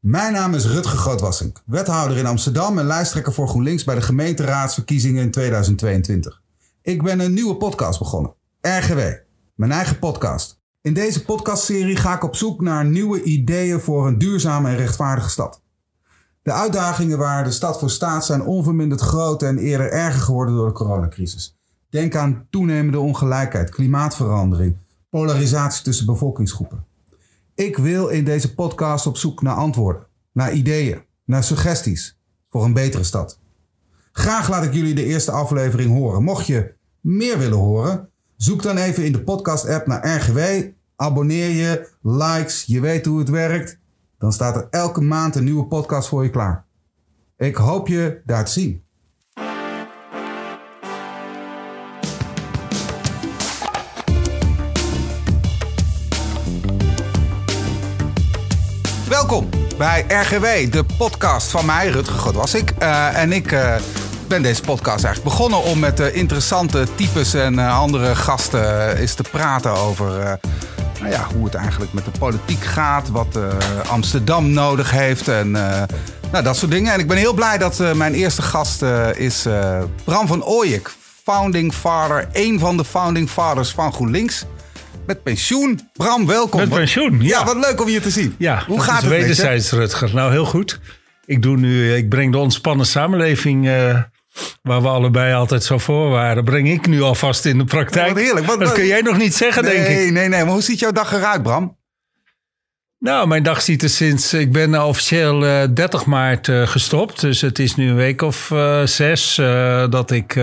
Mijn naam is Rutger Grootwassink, wethouder in Amsterdam en lijsttrekker voor GroenLinks bij de gemeenteraadsverkiezingen in 2022. Ik ben een nieuwe podcast begonnen, RGW, mijn eigen podcast. In deze podcastserie ga ik op zoek naar nieuwe ideeën voor een duurzame en rechtvaardige stad. De uitdagingen waar de stad voor staat zijn onverminderd groot en eerder erger geworden door de coronacrisis. Denk aan toenemende ongelijkheid, klimaatverandering, polarisatie tussen bevolkingsgroepen. Ik wil in deze podcast op zoek naar antwoorden, naar ideeën, naar suggesties voor een betere stad. Graag laat ik jullie de eerste aflevering horen. Mocht je meer willen horen, zoek dan even in de podcast-app naar RGW. Abonneer je, likes, je weet hoe het werkt. Dan staat er elke maand een nieuwe podcast voor je klaar. Ik hoop je daar te zien. Bij RGW, de podcast van mij, Rutger Godwassik. Uh, en ik uh, ben deze podcast eigenlijk begonnen om met uh, interessante types en andere gasten eens te praten over nou ja, hoe het eigenlijk met de politiek gaat, wat Amsterdam nodig heeft en nou, dat soort dingen. En ik ben heel blij dat mijn eerste gast is Bram van Ooyek, founding father, een van de founding fathers van GroenLinks. Met pensioen. Bram, welkom. Met pensioen, ja. ja wat leuk om je te zien. Ja, Hoe gaat het wederzijds, Rutger. Nou, heel goed. Ik, doe nu, ik breng de ontspannen samenleving... Uh, waar we allebei altijd zo voor waren... breng ik nu alvast in de praktijk. wat heerlijk. Wat, dat kun jij nog niet zeggen, nee, denk ik. Nee, nee, nee. Maar hoe ziet jouw dag eruit, Bram? Nou, mijn dag ziet er sinds... Ik ben officieel uh, 30 maart uh, gestopt. Dus het is nu een week of zes dat ik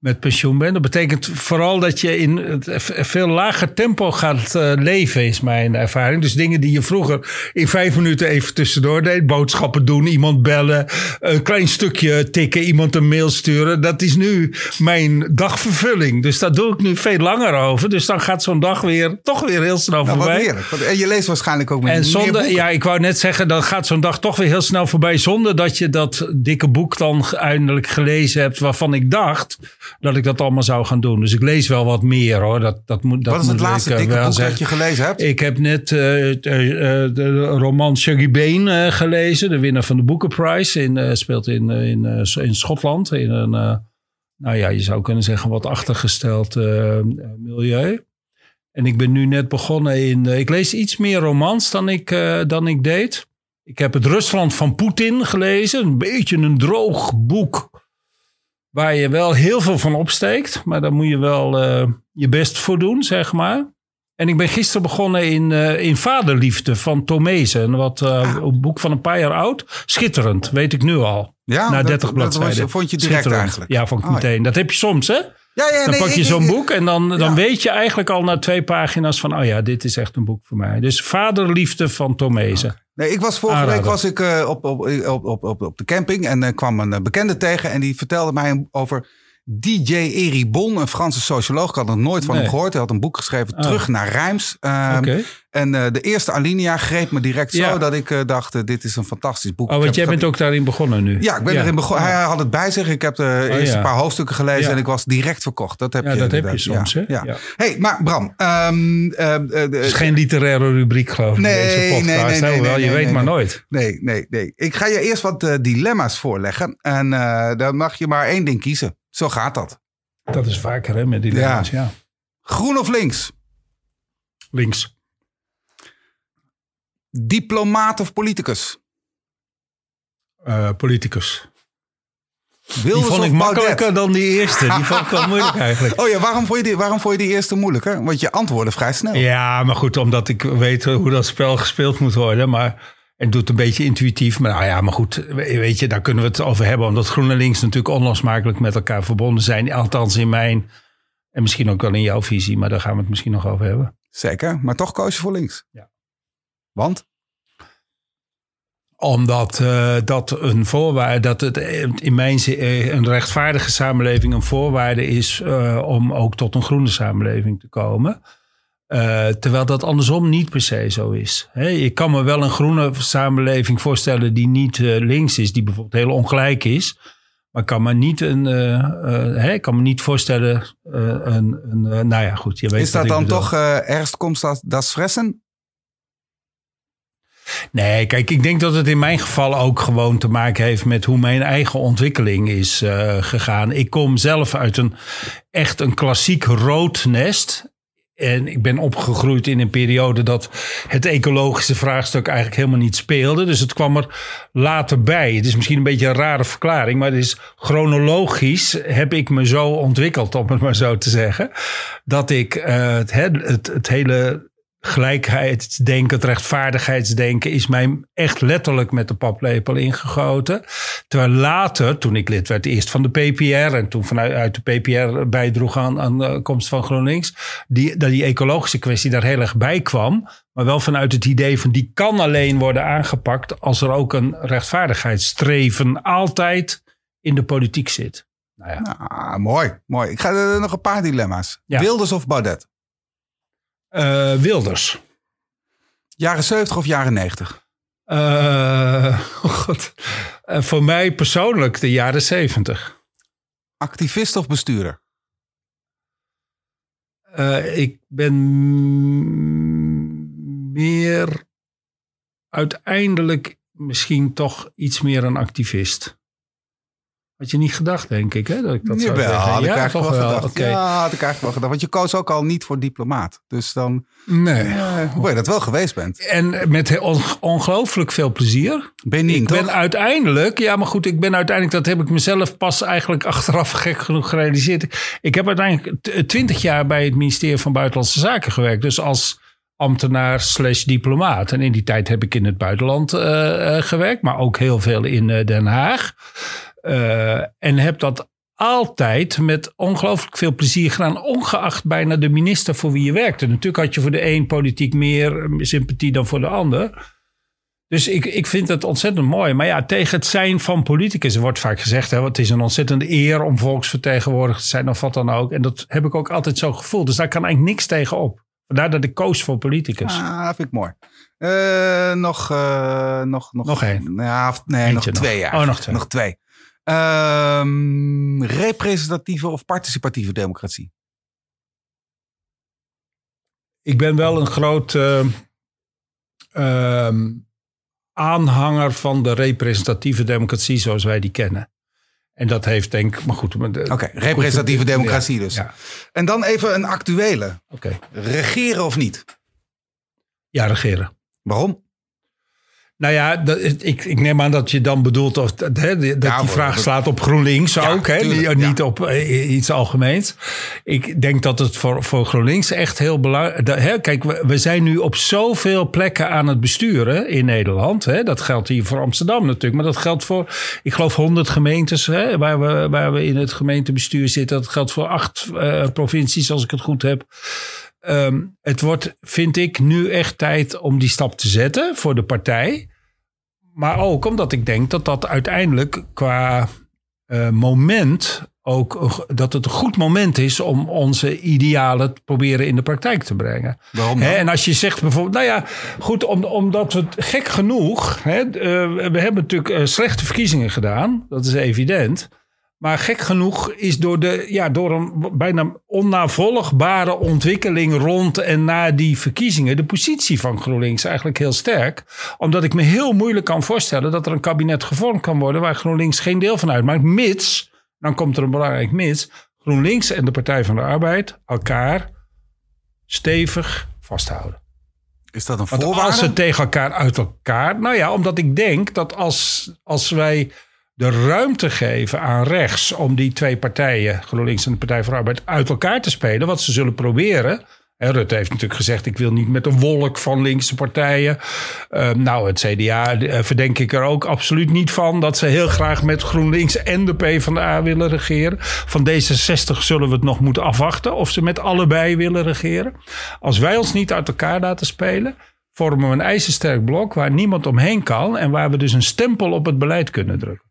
met pensioen bent. Dat betekent vooral dat je in het veel lager tempo gaat uh, leven, is mijn ervaring. Dus dingen die je vroeger in vijf minuten even tussendoor deed. Boodschappen doen, iemand bellen, een klein stukje tikken, iemand een mail sturen. Dat is nu mijn dagvervulling. Dus daar doe ik nu veel langer over. Dus dan gaat zo'n dag weer toch weer heel snel nou, voorbij. Heerlijk. En je leest waarschijnlijk ook met en zonder, Ja, ik wou net zeggen, dan gaat zo'n dag toch weer heel snel voorbij. Zonder dat je dat dikke boek dan eindelijk gelezen hebt waarvan ik dacht dat ik dat allemaal zou gaan doen. Dus ik lees wel wat meer hoor. Dat, dat moet, dat wat is het laatste ik, dikke boek dat je gelezen hebt? Ik heb net uh, de roman Shuggy Bane uh, gelezen. De winnaar van de Booker Prize. In, speelt in, in, in Schotland. In een, nou ja, je zou kunnen zeggen wat achtergesteld milieu. En ik ben nu net begonnen in... ik lees iets meer romans dan ik, dan ik deed. Ik heb het Rusland van Poetin gelezen. Een beetje een droog boek waar je wel heel veel van opsteekt. Maar daar moet je wel uh, je best voor doen, zeg maar. En ik ben gisteren begonnen in, uh, in Vaderliefde van Tomezen. Wat uh, ah. een boek van een paar jaar oud. Schitterend, weet ik nu al. Ja, Na 30 dat, bladzijden. Dat was, vond je direct eigenlijk? Ja, vond ik oh, meteen. Ja. Dat heb je soms, hè? Ja, ja, dan nee, pak je zo'n boek en dan, dan weet je eigenlijk al na twee pagina's van... oh ja, dit is echt een boek voor mij. Dus Vaderliefde van Tomezen. Okay. Nee, ik was vorige week was ik, uh, op, op, op, op, op de camping en uh, kwam een bekende tegen... en die vertelde mij over DJ Eri Bon, een Franse socioloog. Ik had er nooit van Nee. hem gehoord. Hij had een boek geschreven, Oh. Terug naar Rijms. Um, Oké. En uh, de eerste alinea greep me direct zo dat ik uh, dacht, uh, dit is een fantastisch boek. Oh, want jij bent ook daarin begonnen nu. Ja, ik ben erin begonnen. Hij had het bij zich. Ik heb de Oh, eerste ja. paar hoofdstukken gelezen en ik was direct verkocht. Dat heb Ja, je dat heb je soms, hè? Ja. Hey, maar Bram. ehm, eh, eh, Het is geen literaire rubriek, geloof ik, Nee, deze podcast. nee, nee, Hoewel, nee, je weet maar nooit. Nee, nee, nee. Ik ga je eerst wat eh, dilemma's voorleggen. En eh, dan mag je maar één ding kiezen. Zo gaat dat. Dat is vaker hè, met die dilemma's, ja. Groen of links? Links. Diplomaat of politicus? Eh, politicus. Die Wilders vond ik makkelijker dan die eerste. Die vond ik wel moeilijk eigenlijk. Oh ja, waarom vond, je die, waarom vond je die eerste moeilijker? Want je antwoordde vrij snel. Ja, maar goed, omdat ik weet hoe dat spel gespeeld moet worden. Maar het doet een beetje intuïtief. Maar nou ja, maar goed, weet je, daar kunnen we het over hebben. Omdat groen en links natuurlijk onlosmakelijk met elkaar verbonden zijn. Althans in mijn, en misschien ook wel in jouw visie. Maar daar gaan we het misschien nog over hebben. Zeker, maar toch koos je voor links. Ja. Want? Omdat uh, dat een voorwaarde, dat het in mijn zin uh, een rechtvaardige samenleving een voorwaarde is uh, om ook tot een groene samenleving te komen. Uh, terwijl dat andersom niet per se zo is. He, ik kan me wel een groene samenleving voorstellen die niet uh, links is, die bijvoorbeeld heel ongelijk is. Maar ik kan me niet, een, uh, he, ik kan me niet voorstellen. een, een nou ja, goed. Je weet is dat dan bedoel. toch erst komt dat, dat fressen? Nee, kijk, ik denk dat het in mijn geval ook gewoon te maken heeft met hoe mijn eigen ontwikkeling is uh, gegaan. Ik kom zelf uit een echt een klassiek rood nest. En ik ben opgegroeid in een periode dat het ecologische vraagstuk eigenlijk helemaal niet speelde. Dus het kwam er later bij. Het is misschien een beetje een rare verklaring, maar het is chronologisch heb ik me zo ontwikkeld, om het maar zo te zeggen. Dat ik het, het, het hele gelijkheidsdenken, het rechtvaardigheidsdenken is mij echt letterlijk met de paplepel ingegoten. Terwijl later, toen ik lid werd, eerst van de PPR en toen vanuit de PPR bijdroeg aan, aan de komst van GroenLinks, die, dat die ecologische kwestie daar heel erg bij kwam. Maar wel vanuit het idee van die kan alleen worden aangepakt als er ook een rechtvaardigheidsstreven altijd in de politiek zit. Nou ja. Ah, mooi, mooi. Ik ga er nog een paar dilemma's. Wilders of Baudet? Uh, Wilders. Jaren 70 of jaren 90? Uh, oh God. Uh, voor mij persoonlijk de jaren 70. Activist of bestuurder? ik ben meer uiteindelijk misschien toch iets meer een activist. Had je niet gedacht, denk ik, hè? Dat ik dat Jawel, had ik eigenlijk wel gedacht. Okay. Ja, had ik eigenlijk wel gedacht. Want je koos ook al niet voor diplomaat. Dus dan... Nee. Uh, hoe je dat wel geweest bent. En met ongelooflijk veel plezier. Ben je Ik ben uiteindelijk... Ja, maar goed, ik ben uiteindelijk... Dat heb ik mezelf pas eigenlijk achteraf gek genoeg gerealiseerd. Ik heb uiteindelijk twintig jaar bij het ministerie van Buitenlandse Zaken gewerkt. Dus als ambtenaar slash diplomaat. En in die tijd heb ik in het buitenland uh, uh, gewerkt. Maar ook heel veel in Den Haag. Uh, en heb dat altijd met ongelooflijk veel plezier gedaan, ongeacht bijna de minister voor wie je werkte. Natuurlijk had je voor de een politiek meer sympathie dan voor de ander. Dus ik, ik vind het ontzettend mooi. Maar ja, tegen het zijn van politicus, er wordt vaak gezegd, hè, het is een ontzettende eer om volksvertegenwoordiger te zijn of wat dan ook. En dat heb ik ook altijd zo gevoeld. Dus daar kan eigenlijk niks tegen op. Vandaar dat ik koos voor politicus. Ah, vind ik mooi. Uh, nog, uh, nog, nog, nog één. Ja, nee, nog twee jaar. Oh, nog twee. Nog twee. Um, representatieve of participatieve democratie? Ik ben wel een groot uh, uh, aanhanger van de representatieve democratie zoals wij die kennen. En dat heeft denk ik, maar goed. Oké, okay, representatieve democratie dus. Ja. En dan even een actuele. Oké. Okay. Regeren of niet? Ja, regeren. Waarom? Nou ja, dat, ik, ik neem aan dat je dan bedoelt of, dat, hè, dat ja, die vraag slaat op GroenLinks ja, ook, hè, tuurlijk, niet ja. op uh, iets algemeens. Ik denk dat het voor, voor GroenLinks echt heel belangrijk is. Kijk, we, we, zijn nu op zoveel plekken aan het besturen in Nederland. Hè. Dat geldt hier voor Amsterdam natuurlijk, maar dat geldt voor, ik geloof, 100 gemeentes hè, waar, we, waar we in het gemeentebestuur zitten. Dat geldt voor acht uh, provincies, als ik het goed heb. Um, het wordt, vind ik, nu echt tijd om die stap te zetten voor de partij. Maar ook omdat ik denk dat dat uiteindelijk qua uh, moment ook dat het een goed moment is om onze idealen te proberen in de praktijk te brengen. Waarom en als je zegt bijvoorbeeld, nou ja, goed, om, omdat we gek genoeg, hè, uh, we hebben natuurlijk uh, slechte verkiezingen gedaan, dat is evident. Maar gek genoeg is door, de, ja, door een bijna onnavolgbare ontwikkeling rond en na die verkiezingen de positie van GroenLinks eigenlijk heel sterk. Omdat ik me heel moeilijk kan voorstellen dat er een kabinet gevormd kan worden waar GroenLinks geen deel van uitmaakt. Mits, dan komt er een belangrijk mits, GroenLinks en de Partij van de Arbeid elkaar stevig vasthouden. Is dat een voorwaarde? Want als ze tegen elkaar uit elkaar. Nou ja, omdat ik denk dat als, als wij de ruimte geven aan rechts om die twee partijen, GroenLinks en de Partij voor Arbeid, uit elkaar te spelen. Wat ze zullen proberen. En Rutte heeft natuurlijk gezegd: ik wil niet met een wolk van linkse partijen. Uh, nou, het CDA uh, verdenk ik er ook absoluut niet van dat ze heel graag met GroenLinks en de PvdA willen regeren. Van D66 zullen we het nog moeten afwachten of ze met allebei willen regeren. Als wij ons niet uit elkaar laten spelen, vormen we een ijzersterk blok waar niemand omheen kan en waar we dus een stempel op het beleid kunnen drukken.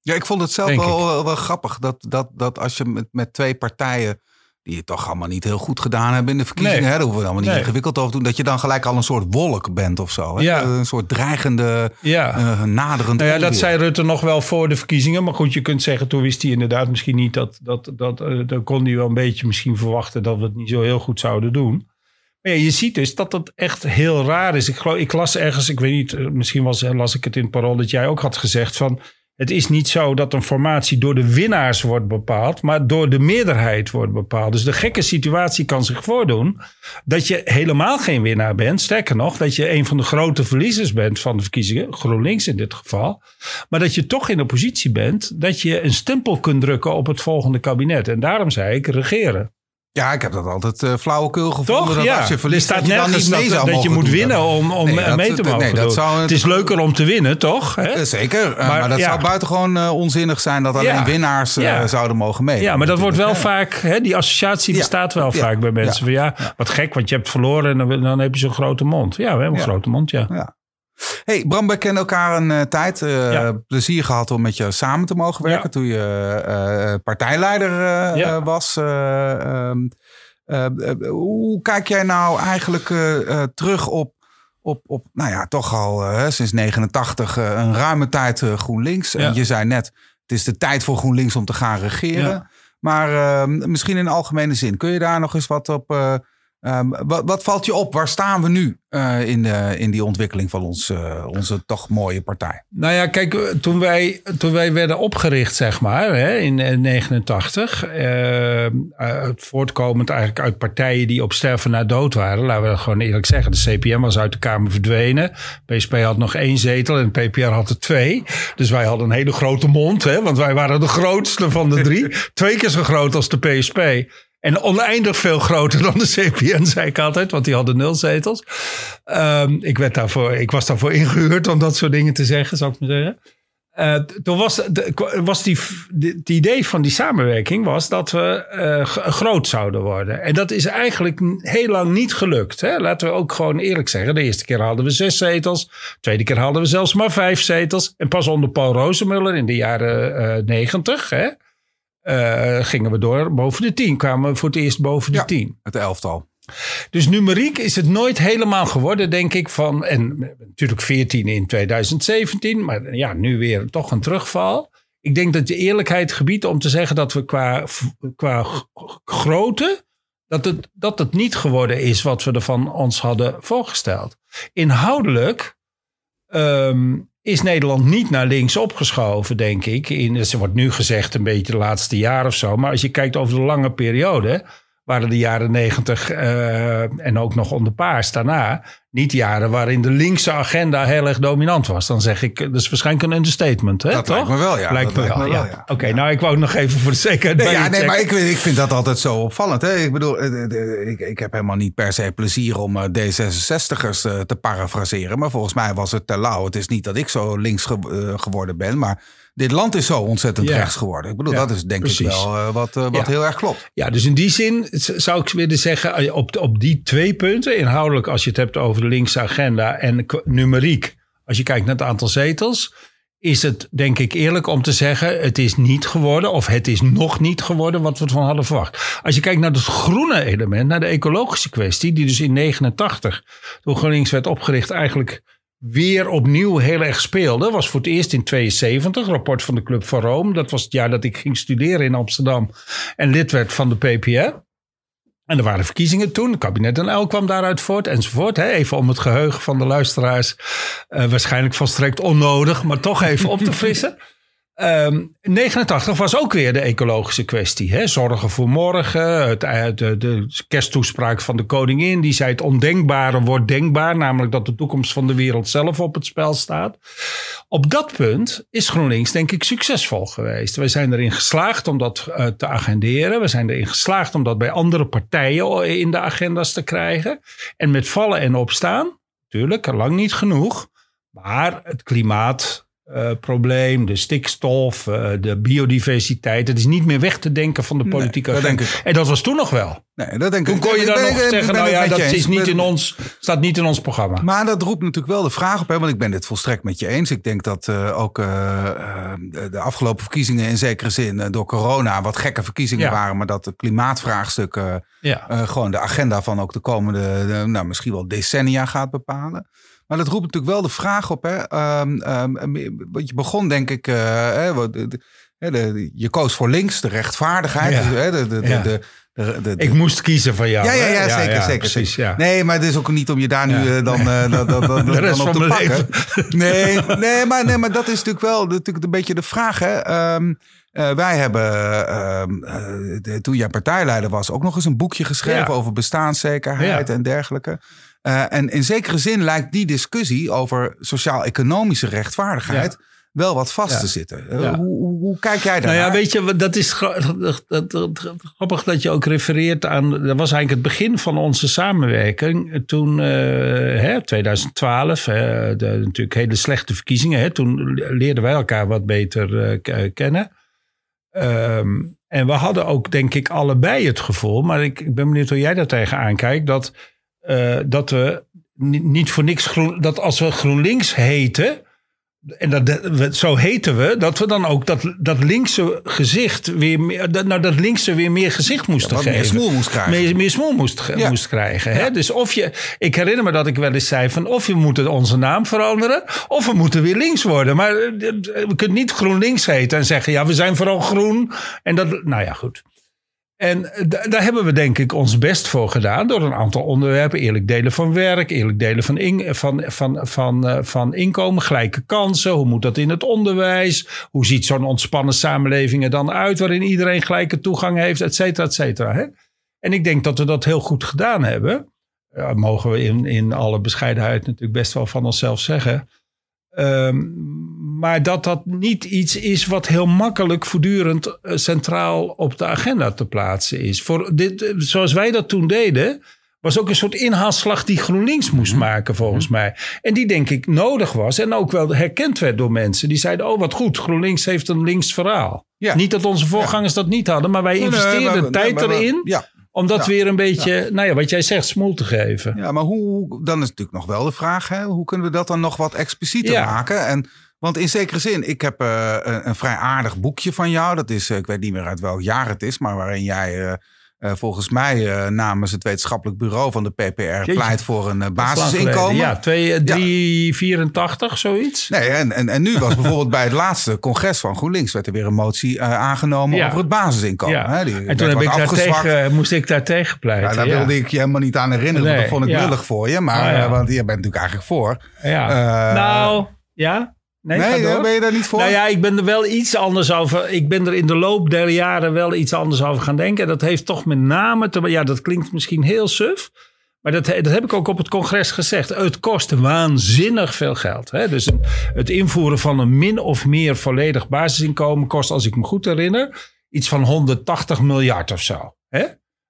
Ja, ik vond het zelf wel, wel, grappig dat, dat, dat als je met, met twee partijen die het toch allemaal niet heel goed gedaan hebben in de verkiezingen. Nee. Hè, dat hoeven we allemaal niet nee. ingewikkeld over te doen. Dat je dan gelijk al een soort wolk bent of zo. Hè? Ja. Een soort dreigende, ja. uh, naderend. Nou ja, dat zei Rutte nog wel voor de verkiezingen. Maar goed, je kunt zeggen, toen wist hij inderdaad misschien niet dat... dat, dat uh, dan kon hij wel een beetje misschien verwachten dat we het niet zo heel goed zouden doen. Maar ja, je ziet dus dat dat echt heel raar is. Ik, geloof, ik las ergens, ik weet niet, eh, misschien was, las ik het in het parool dat jij ook had gezegd van... Het is niet zo dat een formatie door de winnaars wordt bepaald, maar door de meerderheid wordt bepaald. Dus de gekke situatie kan zich voordoen dat je helemaal geen winnaar bent. Sterker nog, dat je een van de grote verliezers bent van de verkiezingen, GroenLinks in dit geval. Maar dat je toch in de positie bent dat je een stempel kunt drukken op het volgende kabinet. En daarom zei ik regeren. Ja, ik heb dat altijd uh, flauwekul gevonden. Toch? Dat ja. als je verliest, er staat dat nergens niet mee dat, dat je moet doen. winnen om, om Nee, dat- mee te nee, mogen dat doen. zou- het is leuker om te winnen, toch? Hè? Eh, Zeker, eh, Maar, maar, dat ja. zou buitengewoon eh, onzinnig zijn dat alleen Ja. winnaars eh, zouden mogen meedoen. Ja, maar dat wordt wel vaak, hè, die associatie bestaat wel vaak bij mensen. Van ja, wat gek, want je hebt verloren en dan, dan heb je zo'n grote mond. Ja, we hebben een grote mond, ja. Hey, Bram, we kennen elkaar een eh, tijd. Eh, Ja. Plezier gehad om met je samen te mogen werken Ja. toen je eh, partijleider Ja. was. Eh, ehm, eh, eh, hoe kijk jij nou eigenlijk terug op, op, op, nou ja, toch al sinds 89 eh, een ruime tijd GroenLinks. En je zei net, het is de tijd voor GroenLinks om te gaan regeren. Maar eh, misschien in algemene zin, kun je daar nog eens wat op... eh, ehm, wat, wat valt je op? Waar staan we nu eh, in, de, in die ontwikkeling van ons, eh, onze toch mooie partij? Nou ja, kijk, toen wij, toen wij werden opgericht, zeg maar, hè, in 1989, eh, eh, voortkomend eigenlijk uit partijen die op sterven na dood waren, laten we dat gewoon eerlijk zeggen. De CPM was uit de Kamer verdwenen, PSP had nog één zetel en de PPR had er twee. Dus wij hadden een hele grote mond, hè, want wij waren de grootste van de drie. Twee keer zo groot als de PSP. En oneindig veel groter dan de CPN, zei ik altijd, want die hadden nul zetels. Ehm, ik, werd daarvoor, ik was daarvoor ingehuurd om dat soort dingen te zeggen, zou ik maar zeggen. Eh, toen was, was die, het idee van die samenwerking was dat we eh, groot zouden worden. En dat is eigenlijk heel lang niet gelukt. Hè? Laten we ook gewoon eerlijk zeggen. De eerste keer hadden we zes zetels. De tweede keer hadden we zelfs maar vijf zetels. En pas onder Paul Rozemuller in de jaren eh, negentig gingen we door boven de tien. Kwamen we voor het eerst boven de Ja. tien. Het elftal. Dus numeriek is het nooit helemaal geworden, denk ik. Van, en natuurlijk 14 in 2017, maar ja, nu weer toch een terugval. Ik denk dat de eerlijkheid gebiedt om te zeggen dat we qua, qua grootte. Dat het, dat het niet geworden is wat we ervan ons hadden voorgesteld. Inhoudelijk ehm, is Nederland niet naar links opgeschoven, denk ik. In, er wordt nu gezegd een beetje de laatste jaar of zo. Maar als je kijkt over de lange periode waren de jaren negentig en ook nog onder paars daarna niet jaren waarin de linkse agenda heel erg dominant was. Dan zeg ik, dat is waarschijnlijk een understatement, hè? Dat toch? lijkt me wel, ja. Lijkt me wel, ja. ja. Oké, nou ik wou nog even voor de zekerheid Nee, ja, nee, maar ik, ik vind dat altijd zo opvallend. Hè? Ik bedoel, eh, eh, eh, ik, ik heb helemaal niet per se plezier om eh, D66'ers eh, te parafraseren. Maar volgens mij was het ter lauw. Het is niet dat ik zo links ge- geworden ben, maar dit land is zo ontzettend Ja. rechts geworden. Ik bedoel, dat is denk precies. ik wel wat, wat heel erg klopt. Ja, dus in die zin zou ik willen zeggen, op, op die twee punten, inhoudelijk als je het hebt over de linkse agenda en numeriek, als je kijkt naar het aantal zetels, is het denk ik eerlijk om te zeggen, het is niet geworden of het is nog niet geworden wat we ervan hadden verwacht. Als je kijkt naar het groene element, naar de ecologische kwestie, die dus in 89, toen GroenLinks werd opgericht, eigenlijk weer opnieuw heel erg speelde. Was voor het eerst in 72, rapport van de Club van Rome. Dat was het jaar dat ik ging studeren in Amsterdam en lid werd van de PPR. En er waren verkiezingen toen. Het kabinet Uyl kwam daaruit voort enzovoort. Hè. Even om het geheugen van de luisteraars. eh, waarschijnlijk volstrekt onnodig, maar toch even op te frissen. Ehm 89 was ook weer de ecologische kwestie. Hè? Zorgen voor morgen. Het, eh, de, de kersttoespraak van de koningin. Die zei het ondenkbare wordt denkbaar. Namelijk dat de toekomst van de wereld zelf op het spel staat. Op dat punt is GroenLinks denk ik succesvol geweest. Wij zijn erin geslaagd om dat eh, te agenderen. We zijn erin geslaagd om dat bij andere partijen in de agenda's te krijgen. En met vallen en opstaan, natuurlijk, lang niet genoeg. Maar het klimaatprobleem, de stikstof, eh, de biodiversiteit. Het is niet meer weg te denken van de politieke agenda. En dat was toen nog wel. Nee, dat denk Toen ik. kon je dan ben- nog ben- zeggen, ben nou ja, dat eens. is niet in ons, staat niet in ons programma. Maar dat roept natuurlijk wel de vraag op, hè, want ik ben dit volstrekt met je eens. Ik denk dat eh, ook eh, eh, de- afgelopen verkiezingen in zekere zin eh, door corona wat gekke verkiezingen Ja. waren, maar dat het klimaatvraagstuk eh, ja. eh, gewoon de agenda van ook de komende, de- nou, misschien wel decennia gaat bepalen. Maar dat roept natuurlijk wel de vraag op, hè. ehm, ehm, want je begon denk ik, eh, de- de- de- je koos voor links, de rechtvaardigheid, Ja. hè, de, de, de, Ik moest kiezen van jou. ja, ja, ja, zeker, zeker. Precies, zeker. ja. Nee, maar het is ook niet om je daar nu eh, dan, eh, dan, dan, dan, De rest dan op van te pakken. Nee, nee, maar, nee, maar dat is natuurlijk wel natuurlijk een beetje de vraag. Hè? Ehm, wij hebben, ehm, de- toen jij partijleider was, ook nog eens een boekje geschreven over bestaanszekerheid en dergelijke. Eh, en in zekere zin lijkt die discussie over sociaal-economische rechtvaardigheid wel wat vast Ja. te zitten. Eh, Ja. hoe, hoe, hoe kijk jij daar? Nou ja, weet je, dat is grappig dat je ook refereert aan. Dat was eigenlijk het begin van onze samenwerking. Toen, eh, hè, 2012, hè, de, natuurlijk hele slechte verkiezingen. Hè, toen leerden wij elkaar wat beter kennen. Ehm, en we hadden ook, denk ik, allebei het gevoel. Maar ik, ik ben benieuwd hoe jij daar tegenaan kijkt. Dat, eh, dat we ni- niet voor niks groen. Dat als we GroenLinks heten. En dat, zo heten we, dat we dan ook dat, dat linkse gezicht weer meer, dat, nou, dat linkse weer meer gezicht moesten geven. meer smoel moest krijgen. Meer, meer smoel moest, Ja. moest krijgen. Hè? Dus of je, ik herinner me dat ik wel eens zei van of we moeten onze naam veranderen, of we moeten weer links worden. Maar eh, we kunnen niet GroenLinks heten en zeggen ja, we zijn vooral groen. En dat, nou ja, goed. En eh, da- daar hebben we denk ik ons best voor gedaan door een aantal onderwerpen. Eerlijk delen van werk, eerlijk delen van, in, van, van, van, eh, van inkomen, gelijke kansen. Hoe moet dat in het onderwijs? Hoe ziet zo'n ontspannen samenleving er dan uit waarin iedereen gelijke toegang heeft, et cetera, et cetera. Hè? En ik denk dat we dat heel goed gedaan hebben. Ja, mogen we in, in alle bescheidenheid natuurlijk best wel van onszelf zeggen. Ehm, maar dat dat niet iets is wat heel makkelijk voortdurend eh, centraal op de agenda te plaatsen is. Voor dit, eh, zoals wij dat toen deden, was ook een soort inhaalslag die GroenLinks moest Mhm. maken volgens mij. En die denk ik nodig was en ook wel herkend werd door mensen. Die zeiden, oh wat goed, GroenLinks heeft een links verhaal. Ja. Niet dat onze voorgangers dat niet hadden, maar wij Nee, nee, investeerden tijd erin Ja, om dat Ja. weer een beetje, nou ja, wat jij zegt, smoel te geven. Ja, maar hoe, dan is natuurlijk nog wel de vraag, hè? hoe kunnen we dat dan nog wat explicieter Ja. maken? En, want in zekere zin, ik heb eh, een, een vrij aardig boekje van jou. Dat is, eh, ik weet niet meer uit welk jaar het is, maar waarin jij eh, eh, volgens mij eh, namens het wetenschappelijk bureau van de PPR pleit voor een eh, basisinkomen. Ja, 2, 384, zoiets. Nee, en, en, en nu was bijvoorbeeld bij het laatste congres van GroenLinks werd er weer een motie aangenomen Ja. over het basisinkomen. Ja. Hè? Die En toen heb ik daar tegen, moest ik daar tegen pleiten. Ja, daar ja. wilde ik je helemaal niet aan herinneren, Nee, dat vond ik ja. lullig voor je. Maar, Ah, ja. want je bent natuurlijk eigenlijk voor. Ja. Nou, ja? Nee, door. ben je daar niet voor? Nou ja, ik ben er wel iets anders over. Ik ben er in de loop der jaren wel iets anders over gaan denken. En dat heeft toch met name te Ja, dat klinkt misschien heel suf. Maar dat, dat heb ik ook op het congres gezegd. Het kost waanzinnig veel geld. Hè? Dus het invoeren van een min of meer volledig basisinkomen kost, als ik me goed herinner, iets van 180 miljard of zo. Hè?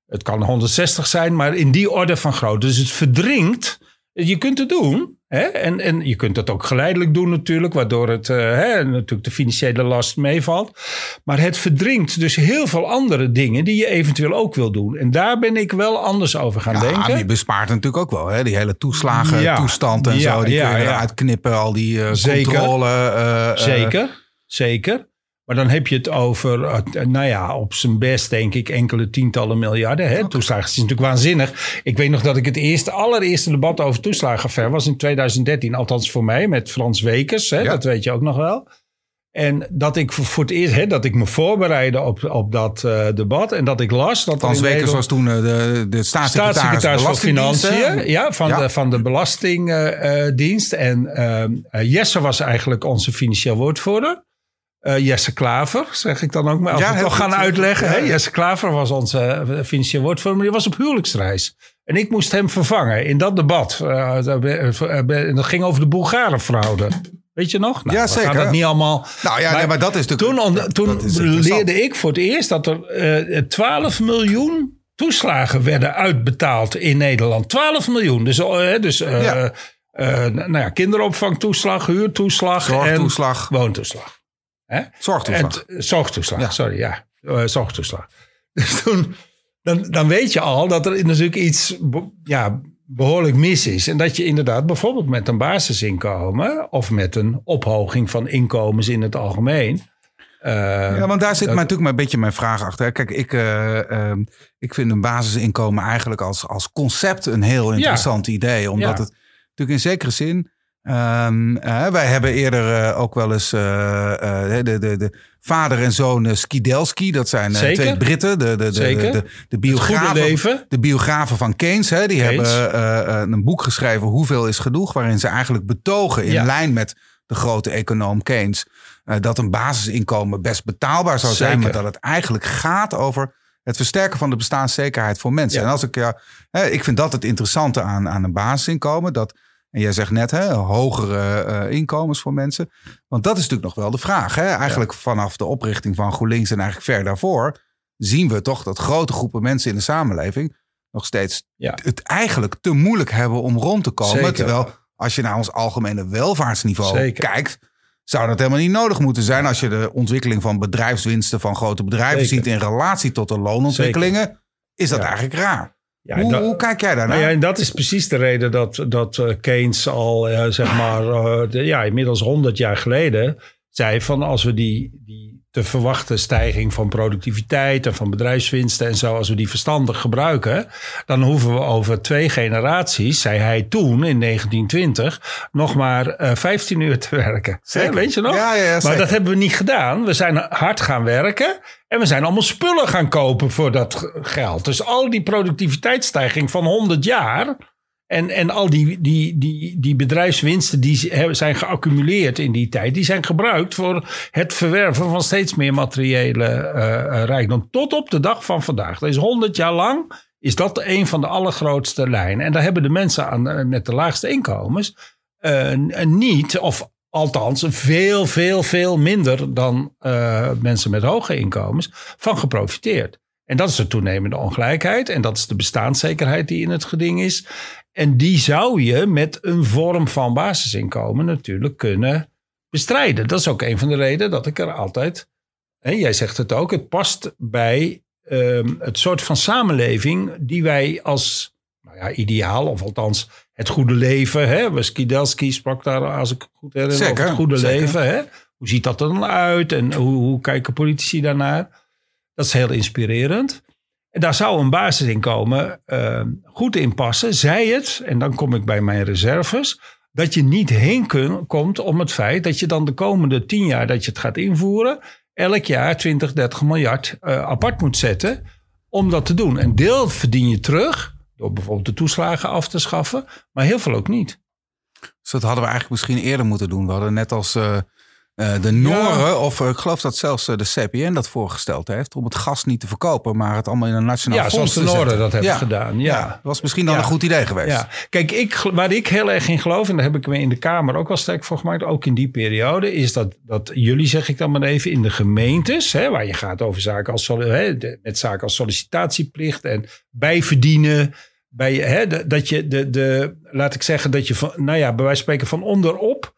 Het kan 160 zijn, maar in die orde van grootte. Dus het verdringt. Je kunt het doen. Hè? En, en je kunt het ook geleidelijk doen natuurlijk, waardoor het eh, hè, natuurlijk de financiële last meevalt. Maar het verdringt dus heel veel andere dingen die je eventueel ook wil doen. En daar ben ik wel anders over gaan Ja, denken. je bespaart natuurlijk ook wel. Hè? Die hele toeslagen, Ja. toestand en Ja, zo. Die kun je eruit knippen. Al die eh, Zeker. controle. eh, Zeker, zeker. Maar dan heb je het over, eh, nou ja, op zijn best denk ik enkele tientallen miljarden. Hè? Toeslagen is natuurlijk waanzinnig. Ik weet nog dat ik het eerste, allereerste debat over toeslagenaffaire was in 2013. Althans voor mij, met Frans Wekers. Hè? Ja. Dat weet je ook nog wel. En dat ik voor het eerst, hè, dat ik me voorbereidde op, op dat eh, debat. En dat ik las dat Frans Wekers Nederland- was toen eh, de, de staatssecretaris, staatssecretaris van? Financiën, ja, van, Ja. De, van de Belastingdienst. en ehm, eh, Jesse was eigenlijk onze financieel woordvoerder. Eh, Jesse Klaver, zeg ik dan ook maar. Als Ja, we toch gaan uitleggen. Ja. Hè? Jesse Klaver was onze eh, financieel woordvoerder, maar die was op huwelijksreis. En ik moest hem vervangen in dat debat. Eh, dat- eh, ging over de Bulgarenfraude. Weet je nog? Nou, Ja, gaan zeker. dat niet allemaal... Nou ja, nee, maar dat is natuurlijk... Toen, toen is leerde ik voor het eerst dat er eh 12 miljoen toeslagen werden uitbetaald in Nederland. 12 miljoen. Dus, eh, dus eh, eh, nou ja, kinderopvangtoeslag, huurtoeslag en woontoeslag. Hè? Zorgtoeslag. En t- zorgtoeslag, Ja. sorry, ja. Eh, zorgtoeslag. Dus toen, dan, dan weet je al dat er natuurlijk iets ja, behoorlijk mis is. En dat je inderdaad bijvoorbeeld met een basisinkomen... of met een ophoging van inkomens in het algemeen... eh, Ja, want daar zit dat- maar natuurlijk maar een beetje mijn vraag achter. Kijk, ik, eh, ehm, ik vind een basisinkomen eigenlijk als, als concept een heel interessant idee. Omdat Ja. het natuurlijk in zekere zin Ehm, eh, wij hebben eerder eh, ook wel eens eh, eh, de, de, de vader en zoon Skidelski. Dat zijn twee Britten. De, de, de, de, biografen, leven. de biografen van Keynes. Hè, die Keynes. hebben een boek geschreven, Hoeveel is genoeg? Waarin ze eigenlijk betogen in Ja. lijn met de grote econoom Keynes. dat een basisinkomen best betaalbaar zou zijn. Zeker. Maar dat het eigenlijk gaat over het versterken van de bestaanszekerheid voor mensen. Ja. En als ik, ja, ik vind dat het interessante aan, aan een basisinkomen. Dat, en jij zegt net, hè, hogere eh, inkomens voor mensen. Want dat is natuurlijk nog wel de vraag. Hè? Eigenlijk vanaf de oprichting van GroenLinks en eigenlijk ver daarvoor... zien we toch dat grote groepen mensen in de samenleving... nog steeds Ja. het eigenlijk te moeilijk hebben om rond te komen. Zeker. Terwijl als je naar ons algemene welvaartsniveau Zeker. kijkt... zou dat helemaal niet nodig moeten zijn... als je de ontwikkeling van bedrijfswinsten van grote bedrijven Zeker. ziet... in relatie tot de loonontwikkelingen... is dat Ja. eigenlijk raar. Ja, hoe, dat- hoe kijk jij daarnaar? Nou ja, en dat is precies de reden dat, dat eh, Keynes al, eh, zeg maar, eh, de- ja, inmiddels 100 jaar geleden zei van als we die, die te verwachten stijging van productiviteit en van bedrijfswinsten en zo, als we die verstandig gebruiken, dan hoeven we over twee generaties, zei hij toen in 1920, nog maar eh 15 uur te werken. Zeker. Hè, weet je nog? Ja, ja, ja, maar dat hebben we niet gedaan. We zijn hard gaan werken. En we zijn allemaal spullen gaan kopen voor dat geld. Dus al die productiviteitsstijging van 100 jaar. En, en al die, die, die, die bedrijfswinsten die zijn geaccumuleerd in die tijd. Die zijn gebruikt voor het verwerven van steeds meer materiële eh, rijkdom. Tot op de dag van vandaag. Dat is 100 jaar lang. Is dat een van de allergrootste lijnen. En daar hebben de mensen aan, eh, met de laagste inkomens niet, of althans veel, veel, veel minder dan mensen met hoge inkomens, van geprofiteerd. En dat is de toenemende ongelijkheid en dat is de bestaanszekerheid die in het geding is. En die zou je met een vorm van basisinkomen natuurlijk kunnen bestrijden. Dat is ook een van de redenen dat ik er altijd, jij zegt het ook, het past bij ehm, het soort van samenleving die wij als nou ja, ideaal, of althans het goede leven. Hè? Skidelski sprak daar, als ik goed herinner, Zeker, over het goede zeker. leven. Hè? Hoe ziet dat er dan uit en hoe, hoe kijken politici daarnaar? Dat is heel inspirerend. Daar zou een basisinkomen eh, goed in passen. Zij het, en dan kom ik bij mijn reserves, dat je niet heen kun, komt om het feit dat je dan de komende tien jaar dat je het gaat invoeren, elk jaar 20, 30 miljard eh, apart moet zetten om dat te doen. Een deel verdien je terug door bijvoorbeeld de toeslagen af te schaffen, maar heel veel ook niet. Dus dat hadden we eigenlijk misschien eerder moeten doen. We hadden net als eh, eh, de Noren, of eh, ik geloof dat zelfs eh, de CPN dat voorgesteld heeft, om het gas niet te verkopen, maar het allemaal in een nationaal ja, fonds zoals de te Noorden zetten. dat hebben Ja. gedaan. Ja. Dat was misschien dan Ja. een goed idee geweest. Ja, kijk, ik, waar ik heel erg in geloof, en daar heb ik me in de Kamer ook wel sterk voor gemaakt, ook in die periode, is dat, dat jullie, zeg ik dan maar even, in de gemeentes, hè, waar je gaat over zaken als, hè, de- met zaken als sollicitatieplicht en bijverdienen, bij, hè, de- dat je de, de, laat ik zeggen, dat je van, nou ja, bij wijze van spreken van onderop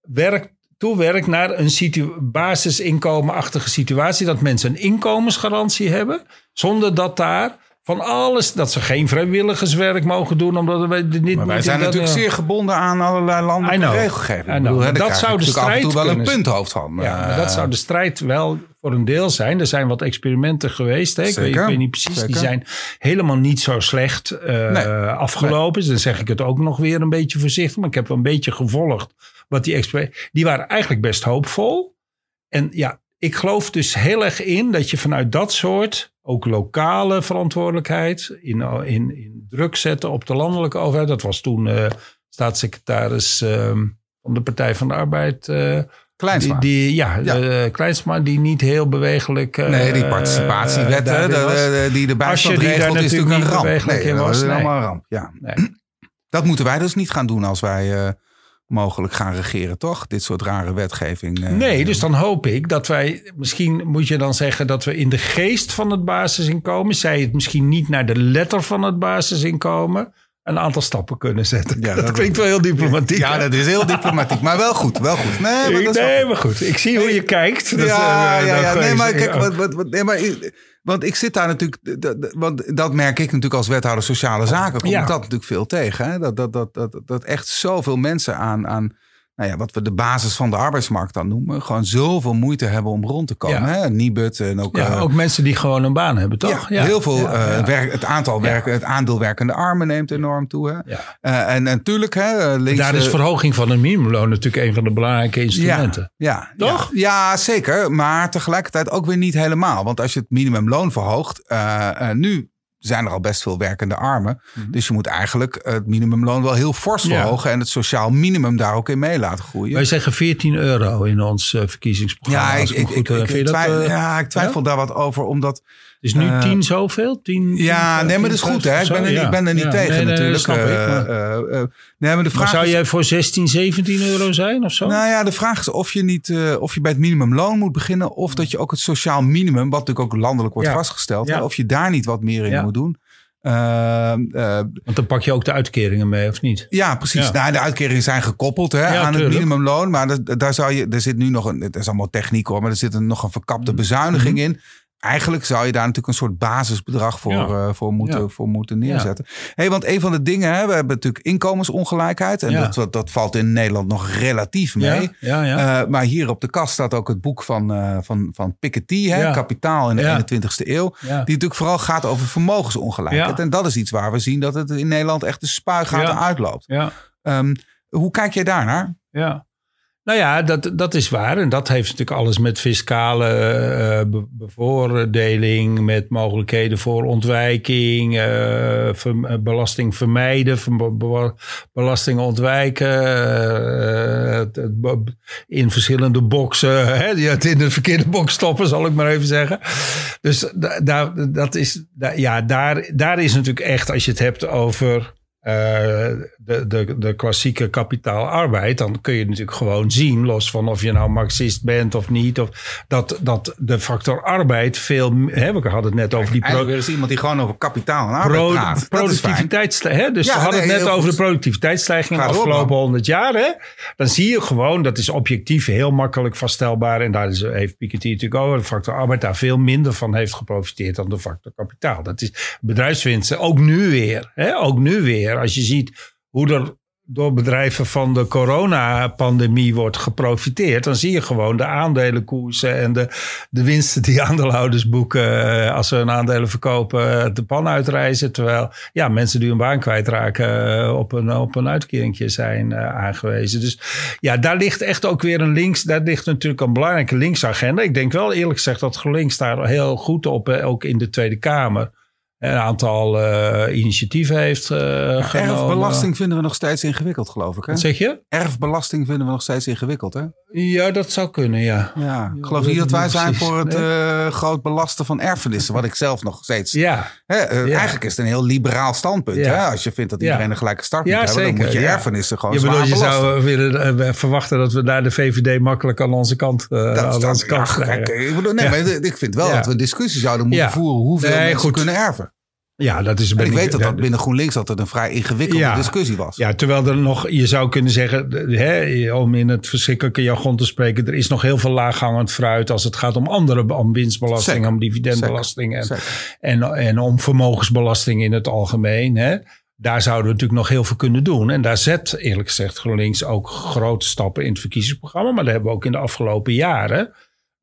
werkt, toewerkt naar een situ- basisinkomenachtige situatie, dat mensen een inkomensgarantie hebben, zonder dat daar van alles, dat ze geen vrijwilligerswerk mogen doen, omdat we dit Maar wij zijn dat, natuurlijk eh, zeer gebonden aan allerlei know. regelgeving. Bedoel, dat zou de natuurlijk af en toe strijd wel een kunnen punthoofd van. Ja, maar Eh, dat zou de strijd wel voor een deel zijn. Er zijn wat experimenten geweest. Hè? Ik, weet, ik Zeker, weet niet precies. Die zijn helemaal niet zo slecht eh, Nee, afgelopen. Dus dan zeg ik het ook nog weer een beetje voorzichtig. Maar ik heb wel een beetje gevolgd. Wat die experimenten. Die waren eigenlijk best hoopvol. En ja, ik geloof dus heel erg in dat je vanuit dat soort. Ook lokale verantwoordelijkheid. In, in, in druk zetten op de landelijke overheid. Dat was toen eh, staatssecretaris ehm, van de Partij van de Arbeid. Kleinsma. die, die, ja, Ja. eh, Kleinsma, die niet heel bewegelijk. eh, nee, die participatiewet hè, de, daarin was. de- die de bijstand die regelt, is natuurlijk een ramp. Nee, in dat was, is een ramp. Ja. Nee. Dat moeten wij dus niet gaan doen als wij mogelijk gaan regeren, toch? Dit soort rare wetgeving. Nee, dus dan hoop ik dat wij, misschien moet je dan zeggen dat we in de geest van het basisinkomen, zij het misschien niet naar de letter van het basisinkomen, een aantal stappen kunnen zetten. Ja, dat, dat- klinkt wel heel diplomatiek. Ja, dat is heel diplomatiek, maar wel goed, wel goed. Nee, maar dat is wel nee, maar goed. Ik zie hoe je kijkt. Ja, eh, ja, ja. Nee, maar kijk, wat, wat, wat, nee, maar, want ik zit daar natuurlijk, dat, want dat merk ik natuurlijk als wethouder sociale zaken, kom Ja. ik dat natuurlijk veel tegen. Hè? Dat, dat, dat, dat, dat echt zoveel mensen aan, aan nou ja, wat we de basis van de arbeidsmarkt dan noemen, gewoon zoveel moeite hebben om rond te komen. Ja. Hè? Nibud en ook, Ja, eh, ook mensen die gewoon een baan hebben, toch? ja, heel veel. Ja, eh, ja. werk, het aantal werken, het aandeel werkende armen neemt enorm toe. Hè? Ja. Eh, en natuurlijk, hè, links, Daar is verhoging van het minimumloon natuurlijk een van de belangrijke instrumenten. Ja, Toch? Ja, ja, zeker. Maar tegelijkertijd ook weer niet helemaal. Want als je het minimumloon verhoogt, nu zijn er al best veel werkende armen. Dus je moet eigenlijk het minimumloon wel heel fors Mhm. Ja. verhogen. En het sociaal minimum daar ook in mee laten groeien. Wij zeggen 14 euro in ons eh, verkiezingsprogramma. Ja, ik, eh, ik twijfel, eh, ja, ik twijfel daar wat over. Omdat Is nu eh, 10 zoveel? 10, Ja, nee, maar dat is goed. Hè? Ik ben er, ik ben er niet Ja, tegen nee, nee, natuurlijk. snap ik, Eh, maar- eh, eh, nee, maar de vraag Maar zou is, jij voor 16, 17 euro zijn of zo? Nou ja, de vraag is of je, niet, eh, of je bij het minimumloon moet beginnen. Of dat je ook het sociaal minimum, wat natuurlijk ook landelijk wordt Ja. vastgesteld. Hè, Of je daar niet wat meer in moet doen. Eh, eh, Want dan pak je ook de uitkeringen mee, of niet? ja, precies. Ja. Nou, de uitkeringen zijn gekoppeld hè, aan tuurlijk. het minimumloon. Maar dat- daar zou je, er zit nu nog een, het is allemaal techniek hoor, maar er zit een, nog een verkapte Mhm. bezuiniging in. Eigenlijk zou je daar natuurlijk een soort basisbedrag voor, Ja. eh, voor, moeten, Ja. voor moeten neerzetten. Hey, want een van de dingen, hè, we hebben natuurlijk inkomensongelijkheid. En dat, dat, valt in Nederland nog relatief mee. Eh, maar hier op de kast staat ook het boek van, eh, van, van Piketty, hè. Kapitaal in de Ja. 21ste eeuw. Die natuurlijk vooral gaat over vermogensongelijkheid. En dat is iets waar we zien dat het in Nederland echt de spuigaten uitloopt. ja. Ehm, hoe kijk jij daarnaar? Ja. Nou ja, dat, dat is waar. En dat heeft natuurlijk alles met fiscale be- bevoordeling, met mogelijkheden voor ontwijking, eh, eh, belasting vermijden, ver- be- belasting ontwijken, het- in verschillende boxen, hè, die het in de verkeerde box stoppen, zal ik maar even zeggen. Dus da- daar, dat is, ja, daar, daar is natuurlijk echt, als je het hebt over de, de, de klassieke kapitaalarbeid, dan kun je natuurlijk gewoon zien, los van of je nou Marxist bent of niet, of dat, dat de factor arbeid veel. Hè, we hadden het net over die pro, Eigenlijk weer eens iemand die gewoon over kapitaal en arbeid pro, praat. Is productiviteitsstijging. Dus Ja, we hadden nee, het net over goed. de productiviteitsstijging de afgelopen honderd jaar. Hè? Dan zie je gewoon, dat is objectief heel makkelijk vaststelbaar. En daar is, heeft Piketty natuurlijk ook, de factor arbeid daar veel minder van heeft geprofiteerd dan de factor kapitaal. Dat is bedrijfswinsten, ook nu weer. Hè? Ook nu weer, als je ziet hoe er door bedrijven van de coronapandemie wordt geprofiteerd, dan zie je gewoon de aandelenkoersen en de, de winsten die aandeelhouders boeken eh, als ze hun aandelen verkopen, eh, de pan uitreizen. Terwijl ja, mensen die hun baan kwijtraken eh, op een, op een uitkeringje zijn aangewezen. Dus ja, daar ligt echt ook weer een links, daar ligt natuurlijk een belangrijke linksagenda. Ik denk wel eerlijk gezegd dat GroenLinks daar heel goed op, ook in de Tweede Kamer een aantal eh, initiatieven heeft eh genomen. Erfbelasting vinden we nog steeds ingewikkeld, geloof ik. Hè? Wat zeg je? Erfbelasting vinden we nog steeds ingewikkeld. Hè? Ja, dat zou kunnen, ja. Ja, ik geloof niet dat wij zijn precies. voor het Nee. eh, groot belasten van erfenissen. Wat ik zelf nog steeds... Ja, Hè, Ja. Eigenlijk is het een heel liberaal standpunt. Ja. Hè? Als je vindt dat Ja. iedereen een gelijke start Ja, moet hebben... dan moet je ja. erfenissen gewoon je, zwaar bedoelt, je belasten. zou willen verwachten dat we daar de VVD makkelijk aan onze kant, eh, Dat- aan onze kant krijgen. kijk, ik, bedoel, nee, maar ik vind wel Ja. dat we discussie zouden moeten Ja. voeren hoeveel Nee, mensen goed. kunnen erven. Ja, dat is ben ik weet dat dat binnen GroenLinks altijd een vrij ingewikkelde Ja. discussie was. Ja, terwijl er nog, je zou kunnen zeggen, hè, om in het verschrikkelijke jargon te spreken, er is nog heel veel laaghangend fruit als het gaat om andere, om winstbelasting, Zeker. om dividendbelasting en, Zeker. en, en om vermogensbelasting in het algemeen. Hè. Daar zouden we natuurlijk nog heel veel kunnen doen. En daar zet eerlijk gezegd GroenLinks ook grote stappen in het verkiezingsprogramma. Maar daar hebben we ook in de afgelopen jaren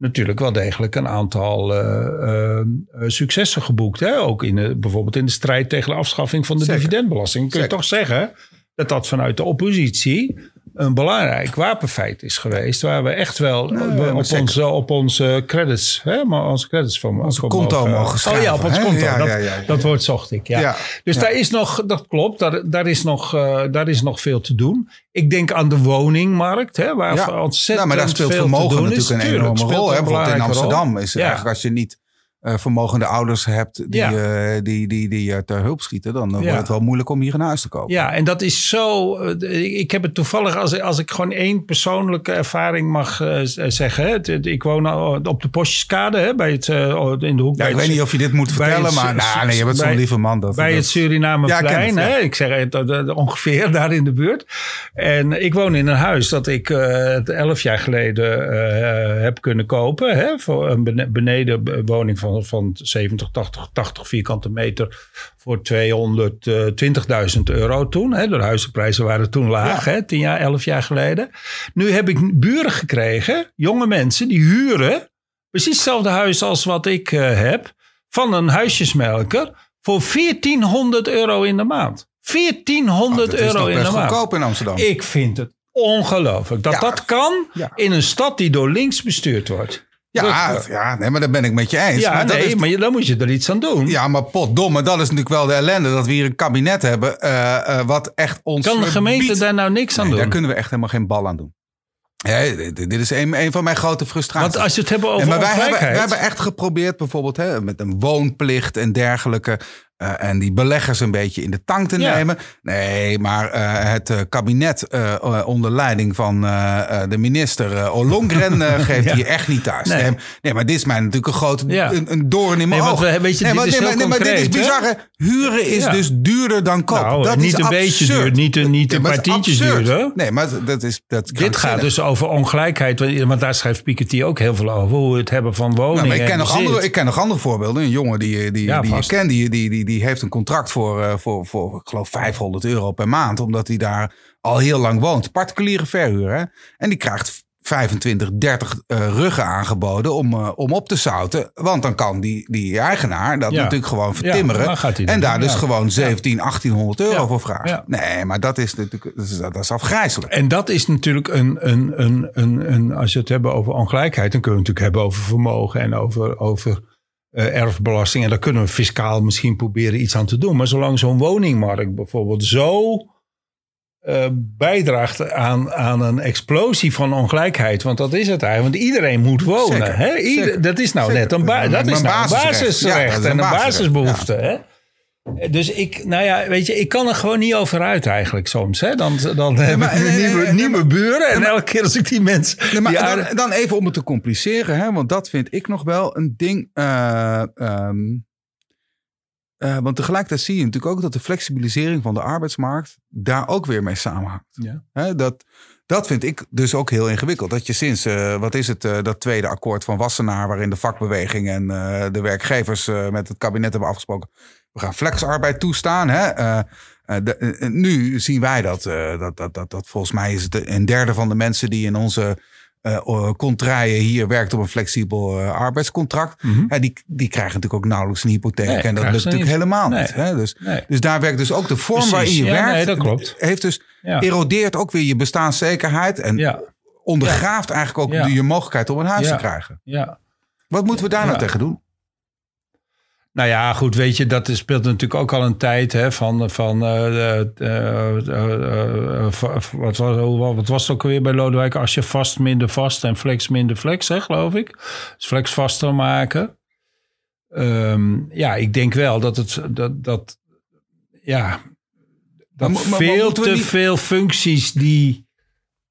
natuurlijk wel degelijk een aantal eh, eh, eh, successen geboekt. Hè? Ook in de, bijvoorbeeld in de strijd tegen de afschaffing van de Zeker. dividendbelasting. Kun je toch zeggen dat dat vanuit de oppositie een belangrijk wapenfeit is geweest. Waar we echt wel Nee, op, onze, op onze credits, hè, maar onze credits van Onze van konto mogen- schrijven, Oh ja, op ons hè? konto. Ja, dat, ja, ja. dat woord zocht ik. Ja. Dus daar is nog, dat klopt, daar, daar, is nog, eh, daar is nog veel te doen. Ik denk aan de woningmarkt, hè, waar ontzettend Ja, maar daar speelt veel vermogen natuurlijk een enorme rol. Hè? Bijvoorbeeld in rol. Amsterdam is Ja. eigenlijk als je niet eh, vermogende ouders hebt die, Ja. eh, die, die, die je ter hulp schieten, dan eh, wordt Ja. het wel moeilijk om hier een huis te kopen. Ja, en dat is zo. eh, Ik heb het toevallig, als, ik- als ik gewoon één persoonlijke ervaring mag eh, zeggen. Hè, het- het- ik woon op de Postjeskade, hè, bij het, eh, in de hoek. Ja, ik weet niet of je dit moet vertellen, het- maar nou, nee, je bent zo'n lieve man. Dat, bij dat- het Surinameplein. Ja, ik hè? Zeg het ongeveer daar in de buurt. En ik woon in een huis dat ik eh, elf jaar geleden eh, heb kunnen kopen. Hè? Voor een bene- benedenwoning van van, van 70, 80, 80 vierkante meter voor 220.000 euro toen. Hè. De huizenprijzen waren toen laag, hè, 10 jaar, 11 jaar geleden. Nu heb ik buren gekregen, jonge mensen, die huren precies hetzelfde huis als wat ik uh, heb, van een huisjesmelker voor 1400 euro in de maand. 1400 euro in de maand. goedkoop in Amsterdam. Ik vind het ongelooflijk dat Ja. dat kan Ja. in een stad die door links bestuurd wordt. Ja, ja nee, maar daar ben ik met je eens. Ja, maar nee, is- maar je- dan moet je er iets aan doen. Ja, maar potdomme, dat is natuurlijk wel de ellende. Dat we hier een kabinet hebben eh, eh, wat echt ons kan de gemeente daar nou niks aan Nee, doen? daar kunnen we echt helemaal geen bal aan doen. Hè, dit, is een, een van mijn grote frustraties. Want als je het hebben over Nee, maar wij hebben, wij hebben echt geprobeerd bijvoorbeeld hè, met een woonplicht en dergelijke. Eh, en die beleggers een beetje in de tang te Ja. nemen. Nee, maar eh, het eh, kabinet onder leiding van de minister Ollongren geeft Ja. hier echt niet thuis. Nee. Nee. nee, maar dit is mij natuurlijk een grote Ja. een, een doorn in mijn Nee, oog. we- weet je, nee, dit is maar, nee, maar dit is concreet, bizar. hè. Huren is dus duurder dan koop. Nou, dat niet is een beetje duur, niet een- niet een absurd. duurder. Nee, maar dat is... Dat Dit gaat dus over ongelijkheid. want- daar schrijft Piketty ook heel veel over. Hoe we het hebben van woningen Nou, maar ik, ken en nog andere, ik ken nog andere voorbeelden. Een jongen die, die, die je vast. kent, die, die, die, die heeft een contract voor, eh, voor, voor, ik geloof, 500 euro per maand. Omdat hij daar al heel lang woont. Particuliere verhuur. Hè? En die krijgt 25, 30 eh, ruggen aangeboden om, eh, om op te zouten. Want dan kan die, die eigenaar dat Ja. natuurlijk gewoon vertimmeren. en daar dus ja. gewoon 17, 1800 euro voor vragen. Nee, maar dat is natuurlijk dat is, dat is afgrijzelijk. En dat is natuurlijk een, een, een, een, een. Als je het hebben over ongelijkheid. dan kunnen we het natuurlijk hebben over vermogen. en over. over eh, erfbelasting. En daar kunnen we fiscaal misschien proberen iets aan te doen. Maar zolang zo'n woningmarkt bijvoorbeeld zo eh, bijdraagt aan, aan een explosie van ongelijkheid. Want dat is het eigenlijk. Want iedereen moet wonen. Zeker, Hè? Ieder- zeker. dat is nou Zeker. net een, ba- Een- dat is een nou een basisrecht. basisrecht. Ja, dat is en een basisrecht, basisbehoefte. Hè? Dus ik, nou ja, weet je, ik kan er gewoon niet over uit eigenlijk soms. Hè? Dan, dan heb maar- ik nee, nieuwe, nee, nieuwe buren. En elke keer als ik die mensen... Nee, maar die dan, aardig- dan even om het te compliceren, hè, want dat vind ik nog wel een ding. eh, ehm, eh, want tegelijkertijd zie je natuurlijk ook dat de flexibilisering van de arbeidsmarkt daar ook weer mee samenhangt. Ja. Hè, dat, dat vind ik dus ook heel ingewikkeld. Dat je sinds, eh, wat is het, dat tweede akkoord van Wassenaar, waarin de vakbeweging en de werkgevers met het kabinet hebben afgesproken. We gaan flexarbeid toestaan. Hè? Eh, eh, de- eh, nu zien wij dat, dat, dat, dat, dat volgens mij is het een derde van de mensen die in onze contraien hier werkt op een flexibel arbeidscontract. Ja, die, die krijgen natuurlijk ook nauwelijks een hypotheek. Nee, en dat lukt natuurlijk niet. helemaal Nee. niet. Hè? Dus, Nee. dus daar werkt dus ook de vorm Precies. waarin je Ja, werkt. nee, dat klopt. Heeft dus Ja. erodeert ook weer je bestaanszekerheid. En ondergraaft eigenlijk ook je mogelijkheid om een huis te krijgen. ja. Wat moeten we daar nou tegen doen? Nou ja, goed, weet je, dat speelt natuurlijk ook al een tijd hè, van, van eh, eh, eh, wat, was, wat was het ook alweer bij Lodewijk? Als je vast minder vast en flex minder flex, hè, geloof ik. Dus flex vaster maken. Ehm, ja, ik denk wel dat het, dat, dat ja, dat Maar veel te niet- veel functies die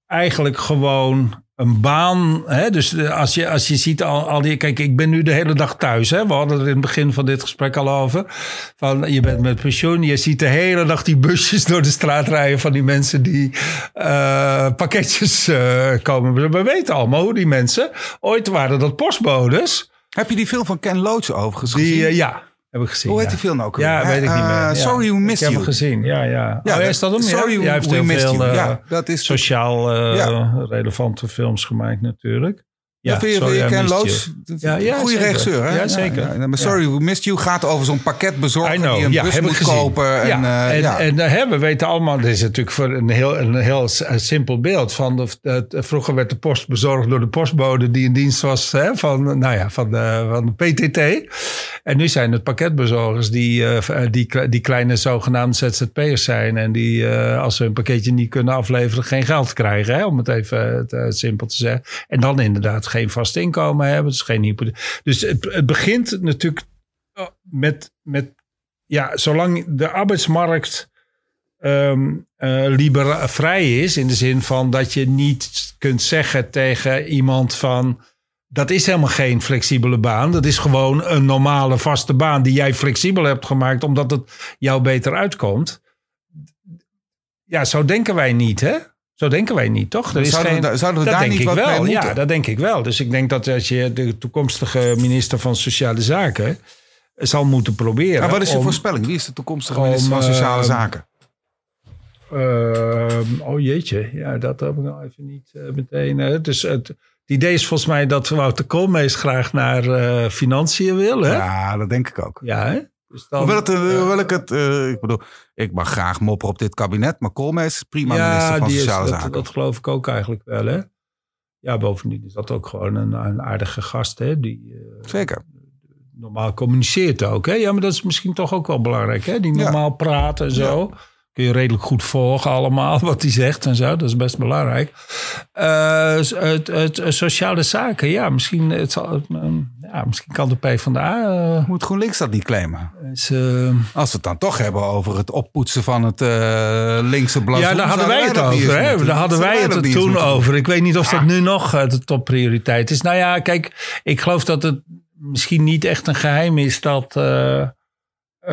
eigenlijk gewoon een baan. Hè? Dus de- als je, als je ziet al, al die. Kijk, ik ben nu de hele dag thuis. Hè? We hadden er in het begin van dit gesprek al over. Van je bent met pensioen. Je ziet de hele dag die busjes door de straat rijden van die mensen die eh, pakketjes eh, komen. We weten allemaal hoe die mensen. Ooit waren dat postbodes. Heb je die film van Ken Loach overigens gezien? Die, eh, ja, heb ik gezien. Hoe heet ja. die film nou ook Ja, weet ik niet meer. Eh, Ja. Sorry We Missed Ik heb hem You. gezien, ja, ja. Ja, oh, is dat hem? Sorry ja? Jij heeft We heel Missed veel You. eh, Ja, dat is sociaal eh, Ja. relevante films gemaakt natuurlijk. Ja, vind je, Sorry, vind je I Ken you. Ja, ja, zeker. regisseur, hè? Ja, zeker. Ja, maar Sorry We Missed You gaat over zo'n pakketbezorger I know, die een ja, bus moet kopen. En, ja, eh, en, ja. en hebben we weten allemaal, dit is natuurlijk voor een heel, een heel simpel beeld van, de, het- vroeger werd de post bezorgd door de postbode die in dienst was hè, van, nou ja, van, de, van de PTT. En nu zijn het pakketbezorgers die, eh, die, kle- die kleine zogenaamde ZZP'ers zijn en die eh, als ze een pakketje niet kunnen afleveren geen geld krijgen, hè, om het even eh, simpel te zeggen. En dan inderdaad geen vast inkomen hebben, dus geen hypotheek. Dus het, het begint natuurlijk met, met ja, zolang de arbeidsmarkt ehm, eh, libera- vrij is, in de zin van dat je niet kunt zeggen tegen iemand van. Dat is helemaal geen flexibele baan. Dat is gewoon een normale vaste baan die jij flexibel hebt gemaakt omdat het jou beter uitkomt. Ja, zo denken wij niet, hè? Zo denken wij niet, toch? Er is Zouden we geen, da- zouden we daar denk niet ik wat wel. mee Ja, moeten? dat denk ik wel. Dus ik denk dat als je de toekomstige minister van Sociale Zaken zal moeten proberen. Maar wat is je om, voorspelling? Wie is de toekomstige om, minister van Sociale eh, Zaken? Ehm, oh jeetje, ja, dat heb ik nou even niet eh, meteen. dus het, het idee is volgens mij dat Wouter Koolmees graag naar eh, financiën wil. Hè? Ja, Ja, dat denk ik ook. hè? Dus dan, Hoewel, het, eh, hoewel ik het, eh, ik bedoel, ik mag graag mopperen op dit kabinet, maar Koolmees is prima minister van die is, Sociale dat, Zaken. dat geloof ik ook eigenlijk wel. Hè? Ja, bovendien is dat ook gewoon een, een aardige gast. Hè? Die eh, Zeker. normaal communiceert ook. Hè? Ja, maar dat is misschien toch ook wel belangrijk. Hè? Die Ja. normaal praat en zo. Kun je redelijk goed volgen allemaal wat hij zegt en zo. Dat is best belangrijk. Eh, het, het, het sociale zaken, ja, misschien, het zal, eh, ja, misschien kan de PvdA... eh Moet GroenLinks dat niet claimen? is, eh, Als we het dan toch hebben over het oppoetsen van het eh, linkse blazoen. ja, daar hadden wij het over. Hè? Daar hadden wij het er toen over. Ik weet niet of dat nu nog eh, de topprioriteit is. Nou ja, kijk, ik geloof dat het misschien niet echt een geheim is dat eh, eh,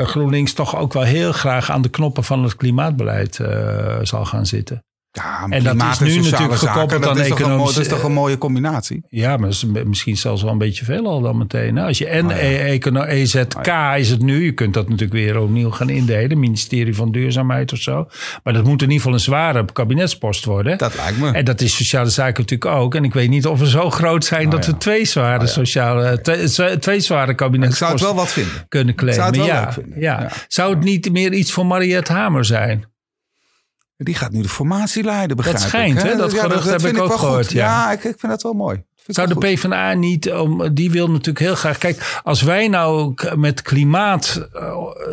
GroenLinks toch ook wel heel graag aan de knoppen van het klimaatbeleid eh, zal gaan zitten. Ja, En dat is nu natuurlijk gekoppeld dat aan economische- Dat is toch een mooie combinatie? Ja, maar dat is misschien zelfs wel een beetje veel al dan meteen. hè. Als je en Ah, ja. E- econo- EZK is het nu. Je kunt dat natuurlijk weer opnieuw gaan indelen. Ministerie van Duurzaamheid of zo. Maar dat moet in ieder geval een zware kabinetspost worden. Dat lijkt me. En dat is sociale zaken natuurlijk ook. En ik weet niet of we zo groot zijn dat ja. we twee zware sociale, twee, twee- zware ik zou het kabinetsposten wel wat vinden. kunnen zou het claimen. wel Ja, ja. Ja. Zou het niet meer iets voor Mariette Hamer zijn? Die gaat nu de formatie leiden, begrijp schijnt, ik. hè? Dat gerucht heb ik ook gehoord, goed. ja. ik, ik vind dat wel mooi. Zou de goed. PvdA niet, om, die wil natuurlijk heel graag. Kijk, als wij nou met klimaat, eh,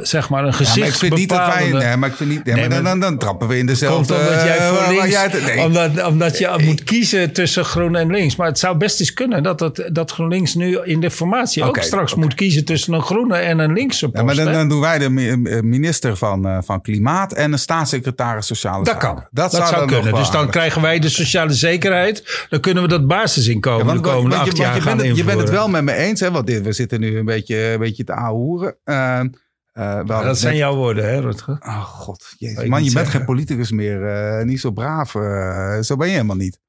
zeg maar, een Ja, maar ik gezicht vind niet dat wij... Nee, maar ik vind niet... Nee, Nee, maar dan, dan, dan trappen we in Komt dezelfde... omdat jij eh, voor links, jij het- nee. omdat, omdat je moet kiezen tussen groen en links. Maar het zou best eens kunnen dat, het, dat GroenLinks nu in de formatie ook straks moet kiezen tussen een groene en een linkse post. Ja, maar dan, doen wij de mi- eh, minister van, eh, van Klimaat en een staatssecretaris Sociale dat Zaken. kan. Dat, zou, dan nog kunnen. Dus dan krijgen wij de sociale zekerheid. Dan kunnen we dat basisinkomen Want, de komende want acht je, want bent het, je bent het wel met me eens, hè? Want dit, we zitten nu een beetje, een beetje te ahoeren. Uh, Dat zijn jouw woorden, hè, Rutger? Oh god, jezus. Man, je bent geen politicus meer. eh, niet zo braaf. eh, zo ben je helemaal niet.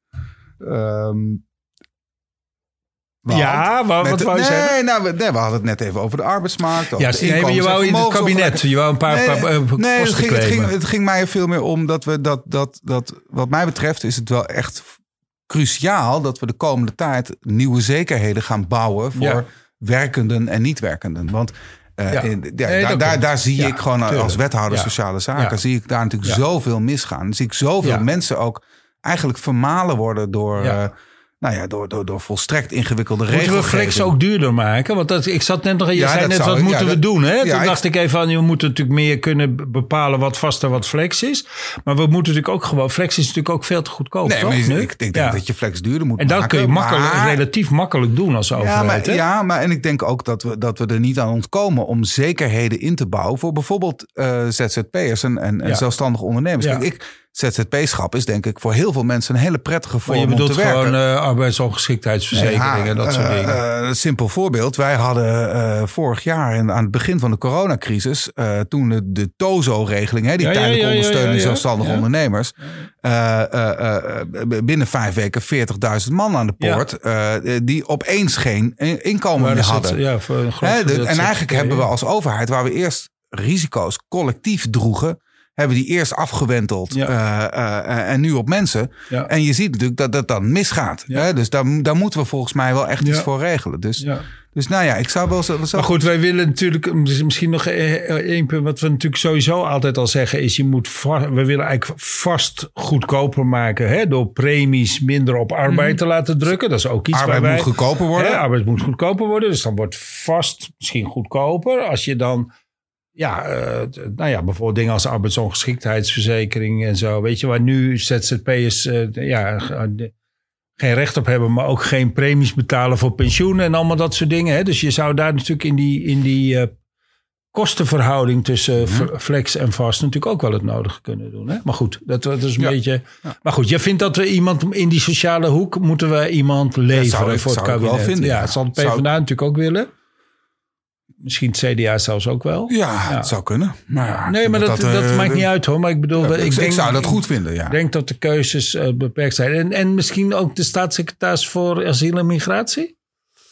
Want Ja, maar wat wou je nee, zeggen? Nou, we, nee, we hadden het net even over de arbeidsmarkt. over Ja, de nee, je wou in het kabinet. Je wou een paar, Nee, paar, nee, het ging, het, ging, claimen. het ging mij veel meer om dat we dat, dat, dat, wat mij betreft, is het wel echt cruciaal dat we de komende tijd nieuwe zekerheden gaan bouwen voor Ja. werkenden en niet-werkenden. Want eh, Ja. in- ja, Nee, daar, daar, zie ik gewoon tuurlijk. als wethouder sociale zaken, zie ik daar natuurlijk zoveel misgaan. Dan zie ik zoveel mensen ook eigenlijk vermalen worden door, Ja. Nou ja, door, door, door volstrekt ingewikkelde Moeten we flex ook duurder maken? Want dat, ik zat net nog, je Ja, zei net, zou wat moeten ja, we dat- doen? Hè? Toen ja, dacht ik even aan, we moeten natuurlijk meer kunnen bepalen wat vast en wat flex is. Maar we moeten natuurlijk ook gewoon, flex is natuurlijk ook veel te goedkoop, Nee, toch? maar je- nu? ik, ik denk dat je flex duurder moet En dat maken. kun je makkelijk, maar- relatief makkelijk doen als overheid. maar, hè? ja, maar en ik denk ook dat we, dat we er niet aan ontkomen om zekerheden in te bouwen voor bijvoorbeeld eh, ZZP'ers en, en, en zelfstandige ondernemers. Kijk, ik, ZZP-schap is denk ik voor heel veel mensen een hele prettige vorm je om bedoelt te werken. gewoon eh arbeidsongeschiktheidsverzekeringen en dat soort eh, dingen. eh, simpel voorbeeld. Wij hadden vorig jaar in, aan het begin van de coronacrisis, toen de, de TOZO-regeling, die Ja, tijdelijke ja, ondersteuning zelfstandige ondernemers, binnen vijf weken 40.000 man aan de poort, die opeens geen in- inkomen meer er hadden. ja, voor een groot Hè, de- gedeelte en eigenlijk hebben we als overheid, waar we eerst risico's collectief droegen, hebben die eerst afgewenteld Ja. eh, eh, en nu op mensen. Ja. En je ziet natuurlijk dat dat dan misgaat. Ja. Hè? Dus daar, daar moeten we volgens mij wel echt iets voor regelen. Dus, dus nou ja, ik zou wel zo. zo Maar goed, wij willen natuurlijk misschien nog eh, één punt. Wat we natuurlijk sowieso altijd al zeggen is: je moet we willen eigenlijk vast goedkoper maken. Hè, door premies minder op arbeid te laten drukken. Dat is ook iets arbeid waar wij, moet goedkoper worden. Hè, arbeid moet goedkoper worden. Dus dan wordt vast misschien goedkoper. Als je dan. Ja, eh, nou ja, bijvoorbeeld dingen als arbeidsongeschiktheidsverzekering en zo. Weet je, waar nu ZZP'ers eh, ja, ge- geen recht op hebben, maar ook geen premies betalen voor pensioen en allemaal dat soort dingen. Hè? Dus je zou daar natuurlijk in die, in die eh, kostenverhouding tussen Mhm. flex en vast natuurlijk ook wel het nodige kunnen doen. Hè? Maar goed, dat, dat is een Ja. beetje. Maar goed, je vindt dat we iemand in die sociale hoek moeten we iemand leveren zou ik- voor het zou ik wel kabinet. vinden, ja, ja. dat zal de PvdA natuurlijk ook willen. Misschien het CDA zelfs ook wel. Ja, het zou kunnen. Maar ja, Nee, maar dat, dat, eh, maakt niet uit hoor. Maar ik bedoel, ja, ik, ik, denk, zou dat goed vinden, ja. Ik denk dat de keuzes eh, beperkt zijn. En, en misschien ook de staatssecretaris voor asiel en migratie?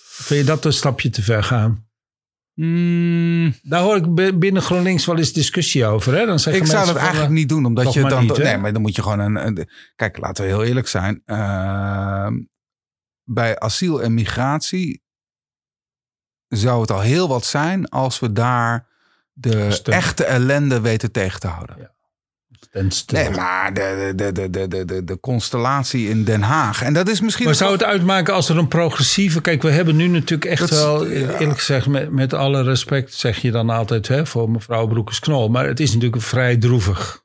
Vind je dat een stapje te ver gaan? Mm, Daar hoor ik bi- binnen GroenLinks wel eens discussie over. Hè? Dan zeggen ik zou mensen dat eigenlijk eh, niet doen, omdat je dan... niet, nee, maar dan moet je gewoon een... een- kijk, laten we heel eerlijk zijn. Ehm, bij asiel en migratie zou het al heel wat zijn als we daar de echte ellende weten tegen te houden. Ja. Nee, maar de, de, de, de, de, de, de constellatie in Den Haag. En dat is misschien. Maar zou het uitmaken als er een progressieve... Kijk, we hebben nu natuurlijk echt Dat wel... ja. Eerlijk gezegd, met, met alle respect zeg je dan altijd... Hè, voor mevrouw Broekers-Knol. Maar het is natuurlijk vrij droevig.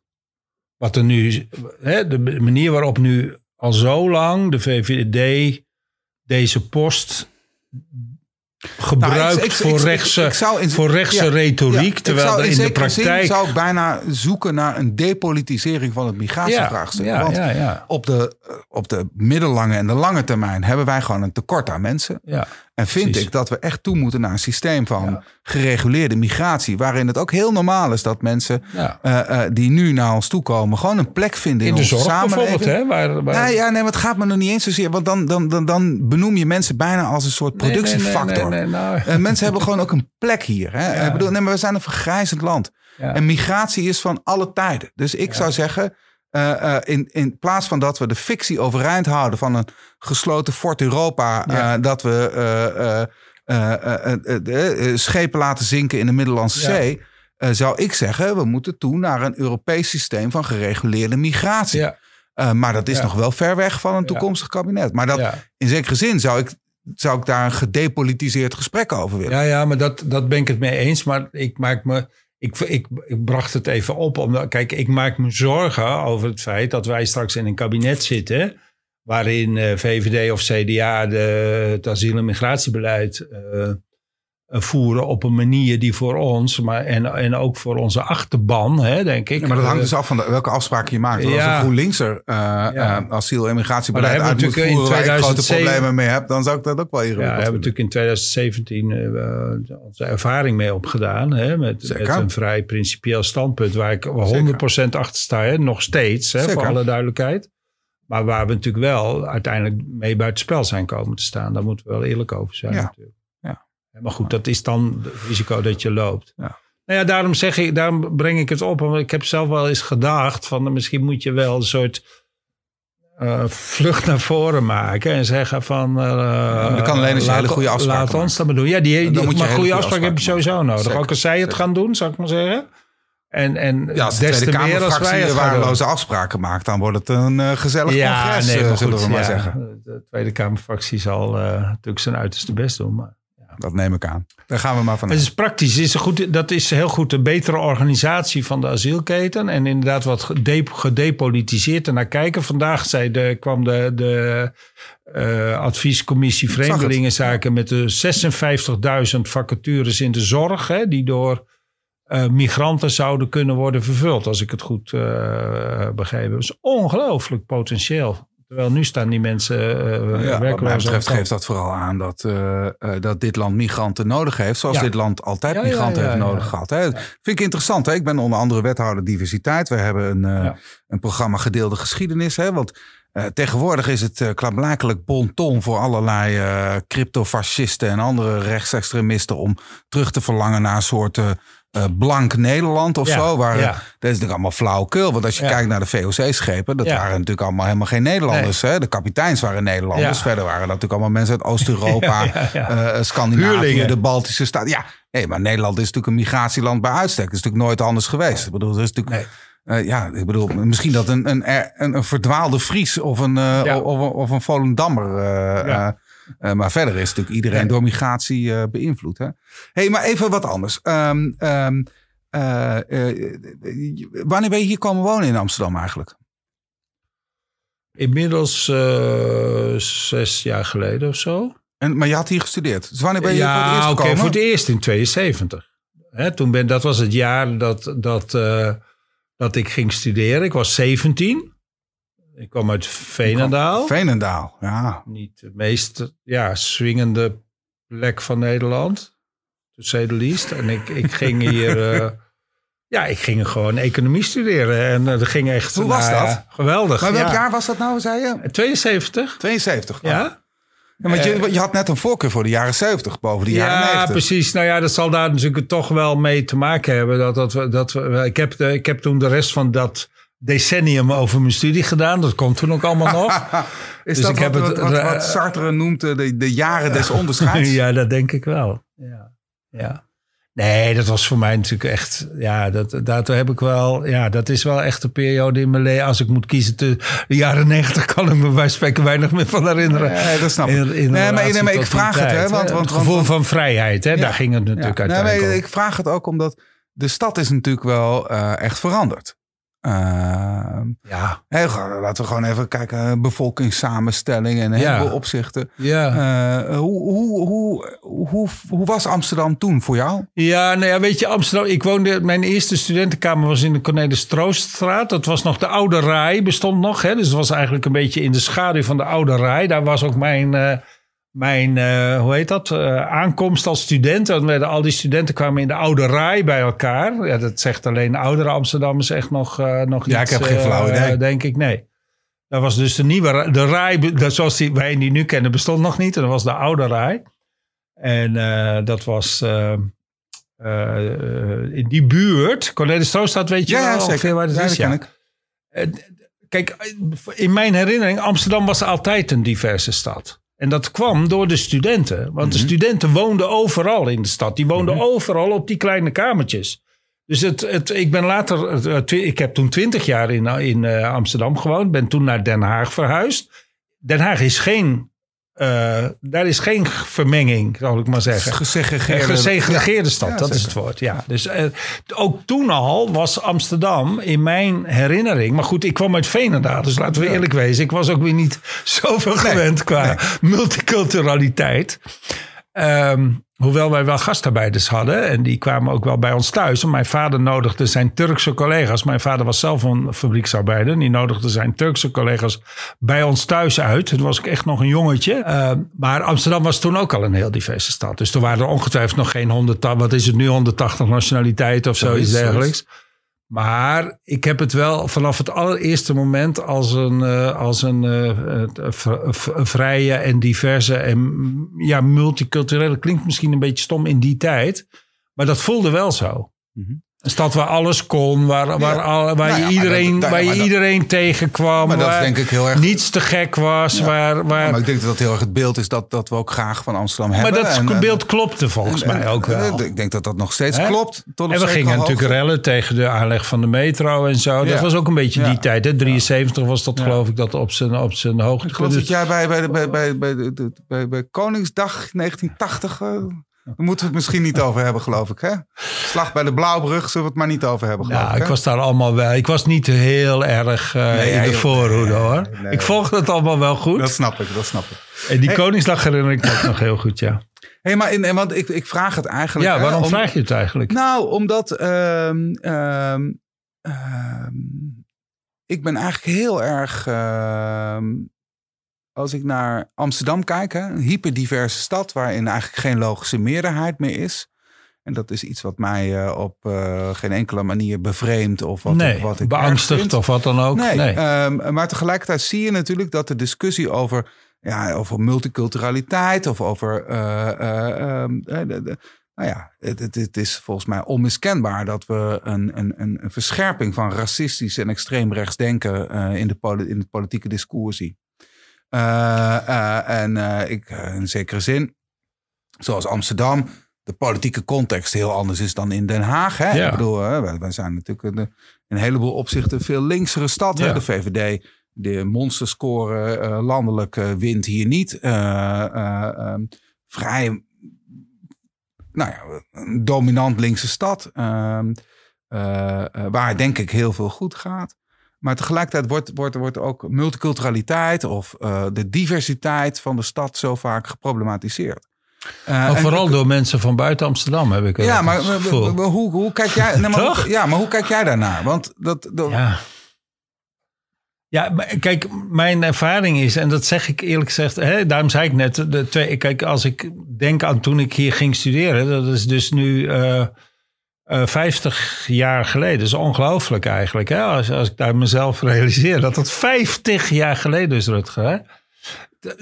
Wat er nu... Hè, de manier waarop nu al zo lang de VVD deze post gebruikt Nou, ik- ik- voor ik- rechtse, zou in- voor rechtse ja, retoriek. Ja, terwijl zou er in de praktijk... zou ik bijna zoeken naar een depolitisering van het migratievraagstuk. ja, Want Op, de, op de middellange en de lange termijn hebben wij gewoon een tekort aan mensen. En vind Precies. ik dat we echt toe moeten naar een systeem van Ja. gereguleerde migratie. Waarin het ook heel normaal is dat mensen ja. eh, eh, die nu naar ons toe komen, gewoon een plek vinden in, In de onze zorg samenleving. bijvoorbeeld, hè? Waar, waar, Ja, ja, nee, maar het gaat me nog niet eens zozeer. Want dan, dan, dan, dan benoem je mensen bijna als een soort Nee, nee, nee, productiefactor. nee, nee, nou, Eh, mensen hebben gewoon ook een plek hier. Hè? Ik bedoel, nee, maar we zijn een vergrijzend land. En migratie is van alle tijden. Dus ik zou zeggen, eh, eh, in, in plaats van dat we de fictie overeind houden van een gesloten fort Europa, Ja. eh, dat we schepen laten zinken in de Middellandse Ja. Zee, zou ik zeggen, we moeten toe naar een Europees systeem van gereguleerde migratie. ja, maar dat is nog wel ver weg van een toekomstig kabinet. Maar dat, in zekere zin zou ik, zou ik daar een gedepolitiseerd gesprek over willen. Ja, ja, maar dat, dat ben ik het mee eens. Maar ik maak me. Ik, ik, ik bracht het even op. Omdat, kijk, ik maak me zorgen over het feit dat wij straks in een kabinet zitten. waarin eh, VVD of CDA de, het asiel- en migratiebeleid eh, voeren op een manier die voor ons, maar en, en ook voor onze achterban, hè, denk ik. Ja, maar dat hangt eh, dus af van de- welke afspraken je maakt. Want als Ja. een GroenLinkser eh Ja. eh, asiel- en migratiebeleid uit hebben moet voeren... in grote 2007 problemen mee heb, dan zou ik dat ook wel Ja, ingewikkeld daar hebben we vinden. natuurlijk in 2017 eh, eh, onze ervaring mee opgedaan. Hè, met, een vrij principieel standpunt waar ik wel 100% achter sta. Hè, nog steeds, hè, voor alle duidelijkheid. Maar waar we natuurlijk wel uiteindelijk mee buitenspel zijn komen te staan. Daar moeten we wel eerlijk over zijn Ja. natuurlijk. Ja. Maar goed, dat is dan het risico dat je loopt. Ja. Nou ja, daarom, zeg ik, daarom breng ik het op. Want ik heb zelf wel eens gedacht van misschien moet je wel een soort eh, vlucht naar voren maken. En zeggen van... maar dat kan alleen als je hele goede afspraken Laat ons dat maar doen. Ja, die, die, maar goede goede afspraken heb je sowieso nodig. Zeker, Ook als zij het zeker. gaan doen, zou ik maar zeggen. En, en Ja, als de des Tweede te meer als wij Kamerfractie waardeloze afspraken maakt... dan wordt het een eh, gezellig congres, nee, maar zullen goed, we maar ja, zeggen. De Tweede Kamerfractie zal natuurlijk zijn uiterste best doen. Maar Dat neem ik aan. Daar gaan we maar van het is praktisch. Het is een goed, dat is heel goed. Een betere organisatie van de asielketen. En inderdaad wat gede, gedepolitiseerd er naar kijken. Vandaag zei de, kwam de, de eh, adviescommissie. Vreemdelingenzaken... met de 56.000 vacatures in de zorg... Hè, die door eh, migranten zouden kunnen worden vervuld. Als ik het goed eh begrepen heb. Dat is ongelooflijk potentieel. Terwijl nu staan die mensen Ja, wat mij betreft geeft dat vooral aan dat, eh, dat dit land migranten nodig heeft. Zoals Ja. dit land altijd Ja, migranten heeft nodig gehad. Hè. Vind ik interessant. Hè? Ik ben onder andere wethouder diversiteit. We hebben een, een programma gedeelde geschiedenis. Hè? Want tegenwoordig is het uh, klaarblijkelijk bon ton voor allerlei eh cryptofascisten en andere rechtsextremisten om terug te verlangen naar een soort eh, eh, blank Nederland of Ja, zo. Waar, ja. Dat is natuurlijk allemaal flauwekul. Want als je Ja. kijkt naar de VOC-schepen, dat waren natuurlijk allemaal helemaal geen Nederlanders. Hè? De kapiteins waren Nederlanders. Verder waren dat natuurlijk allemaal mensen uit Oost-Europa, ja. eh, Scandinavië, Huurlingen. de Baltische Staten. Ja, nee, maar Nederland is natuurlijk een migratieland bij uitstek. Dat is natuurlijk nooit anders geweest. Ik bedoel, er is natuurlijk... eh, ja, ik bedoel, misschien dat een, een, een, een verdwaalde Fries of een, eh, Ja. of, een Volendammer. eh, Ja. Eh, maar verder is natuurlijk iedereen door migratie eh, beïnvloed. Hè? hey, maar even wat anders. Ehm, ehm, eh, wanneer ben je hier komen wonen in Amsterdam eigenlijk? Inmiddels zes jaar geleden of zo. En, maar je had hier gestudeerd. Dus wanneer ben je voor het ja, eerst oké, gekomen? voor het eerst in 72. Hè, toen ben, dat was het jaar dat, dat, dat ik ging studeren. Ik was 17. Ik kwam uit Veenendaal. Veenendaal, ja. Niet de meest ja, swingende plek van Nederland. to say the least. En ik, ik ging hier... eh, ja, ik ging gewoon economie studeren. En eh, dat ging echt... Hoe was nou ja, dat? geweldig. Maar welk ja. jaar was dat nou, zei je? 72. 72. Ja. Ja, want je, je had net een voorkeur voor de jaren 70 boven de jaren Ja, 90. precies. Nou ja, dat zal daar natuurlijk toch wel mee te maken hebben. Dat, dat, we- dat we, ik, heb de, ik heb toen de rest van dat decennium over mijn studie gedaan. Dat komt toen ook allemaal nog. Is dus dat ik wat, heb het- wat, wat, wat Sartre noemt eh, de, de jaren des onderscheids? ja, dat denk ik wel. Ja. ja. Nee, dat was voor mij natuurlijk echt. Ja, dat, daartoe heb ik wel. Ja, dat is wel echt een periode in mijn leven. Als ik moet kiezen tussen de jaren negentig, kan ik me bij spreken weinig meer van herinneren. Nee, dat snap ik. In- in nee, maar, relatie nee, maar ik vraag het, hè? Want, want, het want- gevoel van vrijheid, hè? daar ging het natuurlijk Ja. Nee, ik vraag het ook omdat de stad is natuurlijk wel eh, echt veranderd. Uh, Ja, laten we gewoon even kijken, bevolkingssamenstelling en Ja. opzichten. ja. Uh, hoe, hoe, hoe, hoe, hoe was Amsterdam toen voor jou? Ja, nou ja, weet je, Amsterdam. Ik woonde, mijn eerste studentenkamer was in de Cornelis Trooststraat. Dat was nog de oude Rij, bestond nog. Hè? Dus het was eigenlijk een beetje in de schaduw van de oude Rij. Daar was ook mijn, eh, mijn eh, hoe heet dat, eh, aankomst als student. Dan al die studenten kwamen in de oude Rij bij elkaar. Ja, dat zegt alleen de oudere Amsterdammers echt nog, eh nog Ja, iets, ik heb geen flauw idee. denk ik, nee. Dat was dus de nieuwe Rij- de Rij, dat zoals die, wij die nu kennen, bestond nog niet. En dat was de oude Rij. En dat was in die buurt. Cornelis Troostraat, weet je Ja, wel ongeveer zeker. waar dat Ja, is? ken Ja. ik. Kijk, in mijn herinnering, Amsterdam was altijd een diverse stad. En dat kwam door de studenten. Want de studenten woonden overal in de stad. Die woonden overal op die kleine kamertjes. Dus het, het, ik ben later, eh, ik heb toen twintig jaar in, in eh, Amsterdam gewoond. Ben toen naar Den Haag verhuisd. Den Haag is geen, eh, daar is geen vermenging, zal ik maar zeggen. Gesegregeerde, gesegregeerde stad, Ja, dat is het woord. Ja. Dus eh, ook toen al was Amsterdam in mijn herinnering. Maar goed, ik kwam uit Veenendaal, dus laten we eerlijk wezen. Ik was ook weer niet zoveel gewend qua multiculturaliteit. Ehm, hoewel wij wel gastarbeiders hadden. En die kwamen ook wel bij ons thuis. Mijn vader nodigde zijn Turkse collega's. Mijn vader was zelf een fabrieksarbeider. En die nodigde zijn Turkse collega's bij ons thuis uit. Toen was ik echt nog een jongetje. Ehm, maar Amsterdam was toen ook al een heel diverse stad. Dus er waren er ongetwijfeld nog geen 100, wat is het nu, 180 nationaliteiten of zoiets Zoiets, dergelijks. Maar ik heb het wel vanaf het allereerste moment als een, eh, als een eh, eh, vrije en diverse en mm, ja, multiculturele klinkt misschien een beetje stom in die tijd. Maar dat voelde wel zo. Mhm. Een stad waar alles kon, waar, waar, al- waar Nou ja, je maar iedereen, dat- waar je maar dat- iedereen tegenkwam. Maar dat waar denk ik heel erg- niets te gek was. Waar, waar, Maar ik denk dat dat heel erg het beeld is dat, dat we ook graag van Amsterdam maar hebben. dat En, eh, beeld klopte volgens en- mij ook wel. Ik denk dat dat nog steeds klopt. Tot En we gingen natuurlijk rellen tegen de aanleg van de metro en zo. Dat was ook een beetje die tijd. Hè? 73 was dat geloof ik dat op zijn, op zijn Ik hoogte. geloof dat jij bij, bij, bij, bij, bij Koningsdag 1980... daar moeten we het misschien niet over hebben, geloof ik. Hè? Slag bij de Blauwbrug zullen we het maar niet over hebben, geloof Ja, ik. ik was daar allemaal wel. Ik was niet heel erg eh, Nee, in de voorhoede hoor. Nee. Ik volgde het allemaal wel goed. Dat snap ik, dat snap ik. En die Koningsdag herinner ik me nog heel goed, ja. Hey, maar in, want ik, ik vraag het eigenlijk... Ja, hè, waarom om- vraag je het eigenlijk? Nou, omdat ehm, ehm, ehm, ik ben eigenlijk heel erg. Als ik naar Amsterdam kijk, hè, een hyperdiverse stad waarin eigenlijk geen logische meerderheid meer is. En dat is iets wat mij eh, op eh, geen enkele manier bevreemdt of wat, nee, ik, wat ik vind. of wat dan ook. Nee, Nee. ehm, maar tegelijkertijd zie je natuurlijk dat de discussie over, ja, over multiculturaliteit of over. eh, eh, ehm, eh, nou ja, het, het, het is volgens mij onmiskenbaar dat we een, een, een verscherping van racistisch en extreemrechts denken in, de in het politieke discours zien. Eh, eh, en eh, ik, in zekere zin, zoals Amsterdam, de politieke context heel anders is dan in Den Haag. Hè? Ja. Ik bedoel, wij, wij zijn natuurlijk een, in een heleboel opzichten veel linksere stad. Hè? De VVD, de monsterscore landelijk wint hier niet. Eh, eh, ehm, vrij, nou ja, een dominant linkse stad. ehm, eh, eh, waar denk ik heel veel goed gaat. Maar tegelijkertijd wordt, wordt, wordt ook multiculturaliteit of eh, de diversiteit van de stad zo vaak geproblematiseerd. Eh, en- vooral door mensen van buiten Amsterdam heb ik ja, het maar, gevoel. maar- maar hoe, hoe kijk jij? Maar ja, maar hoe kijk jij daarnaar? Want dat, dat ja. Ja, kijk, mijn ervaring is, en dat zeg ik eerlijk gezegd, hè, daarom zei ik net, de twee, kijk, als ik denk aan toen ik hier ging studeren, dat is dus nu eh eh, 50 jaar geleden. Dat is ongelooflijk eigenlijk, hè, als, als ik daar mezelf realiseer, dat dat 50 jaar geleden is, Rutger. Hè?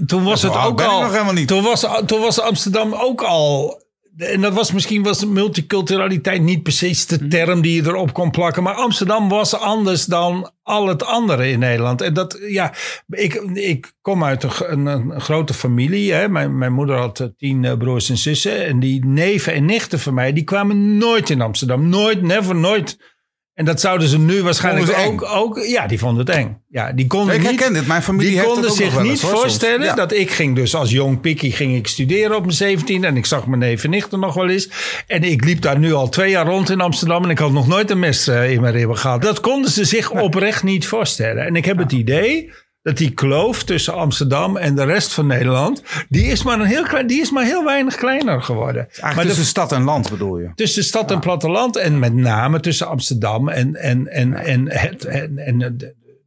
Toen was het ook al. nog helemaal niet. Toen was, toen was Amsterdam ook al. En dat was misschien was multiculturaliteit niet precies de term die je erop kon plakken. Maar Amsterdam was anders dan al het andere in Nederland. En dat, ja, ik, ik kom uit een, g- een, een grote familie. Hè. Mijn, mijn moeder had eh, tien eh, broers en zussen. En die neven en nichten van mij, die kwamen nooit in Amsterdam. Nooit, never, nooit. En dat zouden ze nu waarschijnlijk ook, ook. Ja, die vonden het eng. Ja, die konden Ik niet. herken dit. Mijn familie Die heeft konden zich wel niet voorstellen Ja. dat ik ging dus als jong pikkie ging ik studeren op mijn 17 en ik zag mijn neef en nichten nog wel eens. En ik liep daar nu al twee jaar rond in Amsterdam en ik had nog nooit een mes eh, in mijn ribben gehad. Dat konden ze zich oprecht niet voorstellen. En ik heb het idee dat die kloof tussen Amsterdam en de rest van Nederland, die is maar, een heel, klein, die is maar heel weinig kleiner geworden. Eigenlijk maar de- tussen stad en land bedoel je? tussen stad en platteland. En met name tussen Amsterdam en, en, en, en, het, en, en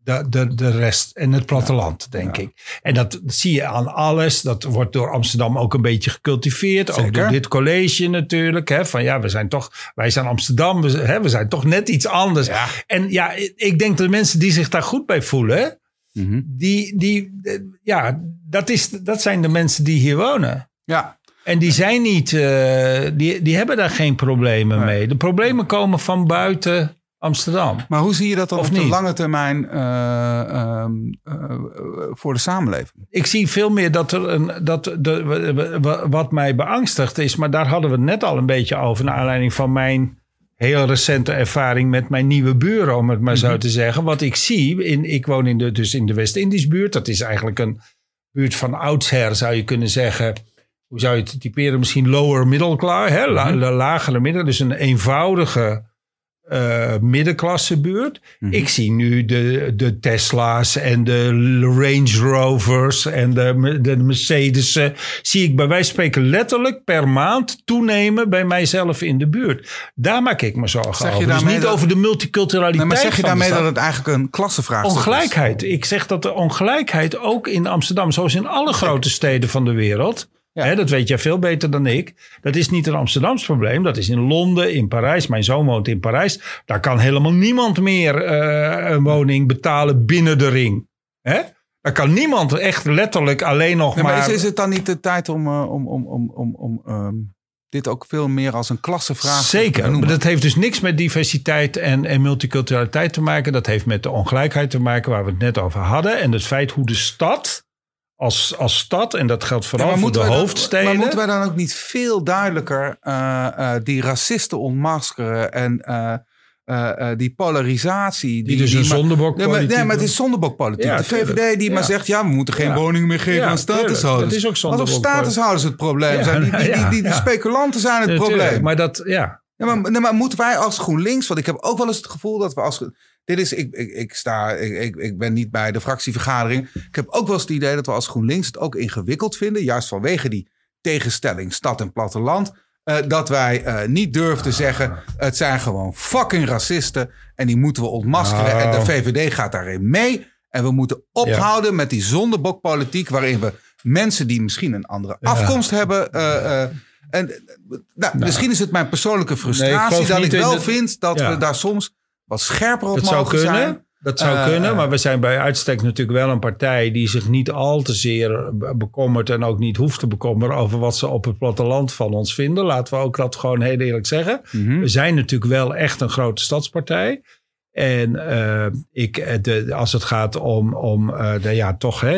de, de, de, rest en het platteland, denk ik. En dat zie je aan alles. Dat wordt door Amsterdam ook een beetje gecultiveerd. Ook door dit college natuurlijk. Hè, van ja, we zijn toch, wij zijn Amsterdam. We, hè, we zijn toch net iets anders. En ja, ik denk dat de mensen die zich daar goed bij voelen. Mhm. Die, die, ja, dat, is, dat zijn de mensen die hier wonen. Ja. En die zijn niet, eh, die, die hebben daar geen problemen mee. De problemen komen van buiten Amsterdam. Maar hoe zie je dat dan Of op de niet? lange termijn eh, ehm, eh, voor de samenleving? Ik zie veel meer dat er een, dat de, wat mij beangstigt is, maar daar hadden we het net al een beetje over, naar aanleiding van mijn heel recente ervaring met mijn nieuwe buren, om het maar zo te zeggen. Wat ik zie, in, ik woon in de, dus in de West-Indisch buurt, dat is eigenlijk een buurt van oudsher, zou je kunnen zeggen. Hoe zou je het typeren? Misschien lower middle class, hè? La- la- lagere midden. Dus een eenvoudige eh middenklasse buurt. Ik zie nu de, de Tesla's en de Range Rovers en de, de Mercedes'en. Zie ik bij wijze van spreken letterlijk per maand toenemen bij mijzelf in de buurt. Daar maak ik me zorgen Zeg over. Dus niet dat- over de multiculturaliteit Nee, maar zeg je daarmee dat het eigenlijk een klassenvraagstuk is? Ongelijkheid. Ik zeg dat de ongelijkheid ook in Amsterdam, zoals in alle grote steden van de wereld. Ja. Hè, dat weet jij veel beter dan ik. Dat is niet een Amsterdams probleem. Dat is in Londen, in Parijs. Mijn zoon woont in Parijs. Daar kan helemaal niemand meer eh, een woning betalen binnen de ring. Hè? Daar kan niemand echt letterlijk alleen nog Nee, maar... maar is, is het dan niet de tijd om, eh, om, om, om, om, om ehm, dit ook veel meer als een klassenvraagstuk te Zeker, maar dat heeft dus niks met diversiteit en, en multiculturaliteit te maken. Dat heeft met de ongelijkheid te maken waar we het net over hadden. En het feit hoe de stad als, als stad, en dat geldt Ja, vooral voor de dan- hoofdsteden. maar moeten wij dan ook niet veel duidelijker eh, eh, die racisten ontmaskeren en eh, die polarisatie. die dus een maar- zondebok Nee, maar, nee, maar het is zondebokpolitiek. Ja, de VVD die maar zegt, ja, we moeten geen woningen meer geven aan statushouders. Dat is ook Alsof zondebokpolitiek. statushouders het probleem zijn. Die, die, die, die, die speculanten zijn het probleem. Maar dat, ja. Ja, maar, maar moeten wij als GroenLinks, want ik heb ook wel eens het gevoel dat we als. Dit is, ik, ik, ik, sta, ik, ik, ben niet bij de fractievergadering. Ik heb ook wel eens het idee dat we als GroenLinks het ook ingewikkeld vinden, juist vanwege die tegenstelling stad en platteland. eh, dat wij eh, niet durven te zeggen: het zijn gewoon fucking racisten en die moeten we ontmaskeren. En de Nou. VVD gaat daarin mee. En we moeten ophouden met die zondebokpolitiek, waarin we mensen die misschien een andere afkomst hebben. eh, en, eh, nou, misschien is het mijn persoonlijke frustratie dat ik wel de- vind dat Ja. we daar soms wat scherper op Dat zou kunnen. zijn. Dat zou Eh, kunnen, maar we zijn bij uitstek natuurlijk wel een partij die zich niet al te zeer be- bekommert en ook niet hoeft te bekommeren over wat ze op het platteland van ons vinden. Laten we ook dat gewoon heel eerlijk zeggen. Mhm. We zijn natuurlijk wel echt een grote stadspartij. En eh, ik, eh, de, als het gaat om, om eh, de, ja, toch hè,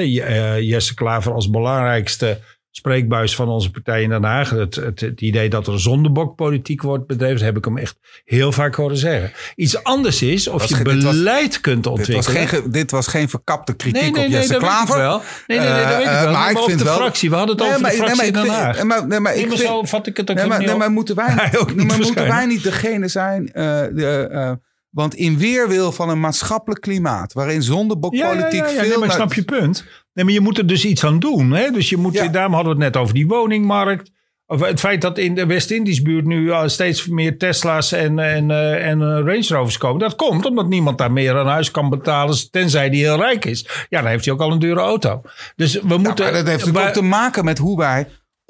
Jesse Klaver als belangrijkste spreekbuis van onze partij in Den Haag. Het, het, het idee dat er zondebokpolitiek wordt bedreven, heb ik hem echt heel vaak horen zeggen. Iets anders is of Was je was- beleid kunt Dit was, ontwikkelen. geen, ge- dit was geen verkapte kritiek Nee, nee, op Jesse Klaver. wel. Nee, nee, nee, dat weet ik Eh, wel. eh, Maar, ik vind de wel- fractie, we hadden het over maar- de fractie maar in Den vind- Haag. maar- nee, maar ik vind- zo vat ik het ook Nee, maar, niet maar moeten wij, ook niet maar moeten wij niet degene zijn? eh, de, eh, want in weerwil van een maatschappelijk klimaat waarin zondebokpolitiek ja, ja, ja. veel. Nee, maar ik snap je punt. Nee, maar je moet er dus iets aan doen. Hè? Dus je moet, Ja. daarom hadden we het net over die woningmarkt. Of het feit dat in de West-Indisch buurt nu al steeds meer Tesla's en, en, eh, en eh, Range Rovers komen. Dat komt omdat niemand daar meer een huis kan betalen. Tenzij die heel rijk is. Ja, dan heeft hij ook al een dure auto. Dus we Ja, moeten. maar dat heeft natuurlijk maar- ook te maken met hoe wij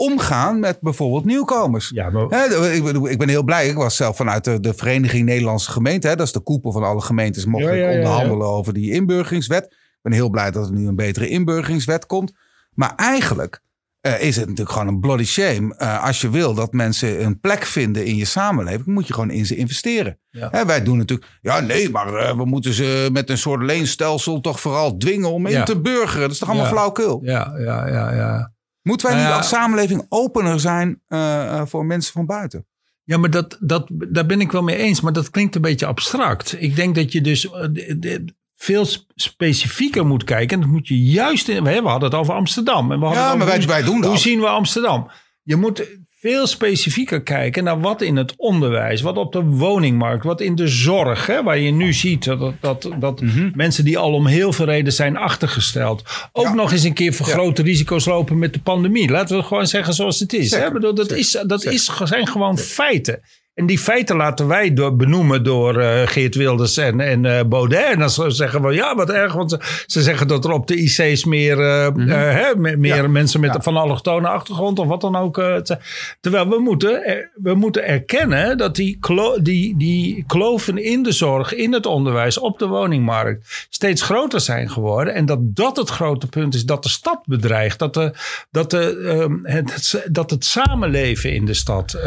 omgaan met bijvoorbeeld nieuwkomers. Ja, maar- ik, ik ben heel blij. Ik was zelf vanuit de, de Vereniging Nederlandse Gemeenten. Hè, dat is de koepel van alle gemeentes. Mocht Ja, ik ja, onderhandelen over die inburgeringswet. Ik ben heel blij dat er nu een betere inburgeringswet komt. Maar eigenlijk eh, is het natuurlijk gewoon een bloody shame. Eh, als je wil dat mensen een plek vinden in je samenleving, moet je gewoon in ze investeren. Ja. Hè, wij doen natuurlijk, ja nee, maar eh, we moeten ze met een soort leenstelsel toch vooral dwingen om in te burgeren. Dat is toch allemaal Ja. flauwkul? Ja, ja, ja, ja. Moeten wij Nou niet als samenleving opener zijn eh, eh, voor mensen van buiten? Ja, maar dat, dat, daar ben ik wel mee eens. Maar dat klinkt een beetje abstract. Ik denk dat je dus eh, veel sp- specifieker moet kijken. En dat moet je juist in. We hadden het over Amsterdam. En we hadden Ja, maar wij, wij doen dat. hoe zien we Amsterdam? Je moet veel specifieker kijken naar wat in het onderwijs, wat op de woningmarkt, wat in de zorg, hè, waar je nu ziet dat, dat, dat Mhm. mensen die al om heel veel reden zijn achtergesteld, ook Ja. nog eens een keer vergrote risico's lopen met de pandemie. Laten we het gewoon zeggen zoals het is. Zeker, Hè? Bedoel, dat zeker, is, dat is, zijn gewoon feiten. En die feiten laten wij door, benoemen door eh, Geert Wilders en, en eh, Baudet. En dan zeggen we, ja, wat erg. Want ze, ze zeggen dat er op de IC's meer, eh, eh, hè, me- meer Mhm. Ja. mensen met Ja. van allochtone achtergrond of wat dan ook. te- terwijl we moeten, we moeten erkennen dat die, klo, die, die kloven in de zorg, in het onderwijs, op de woningmarkt steeds groter zijn geworden. En dat dat het grote punt is dat de stad bedreigt. Dat, de, dat, de, ehm, het, dat het samenleven in de stad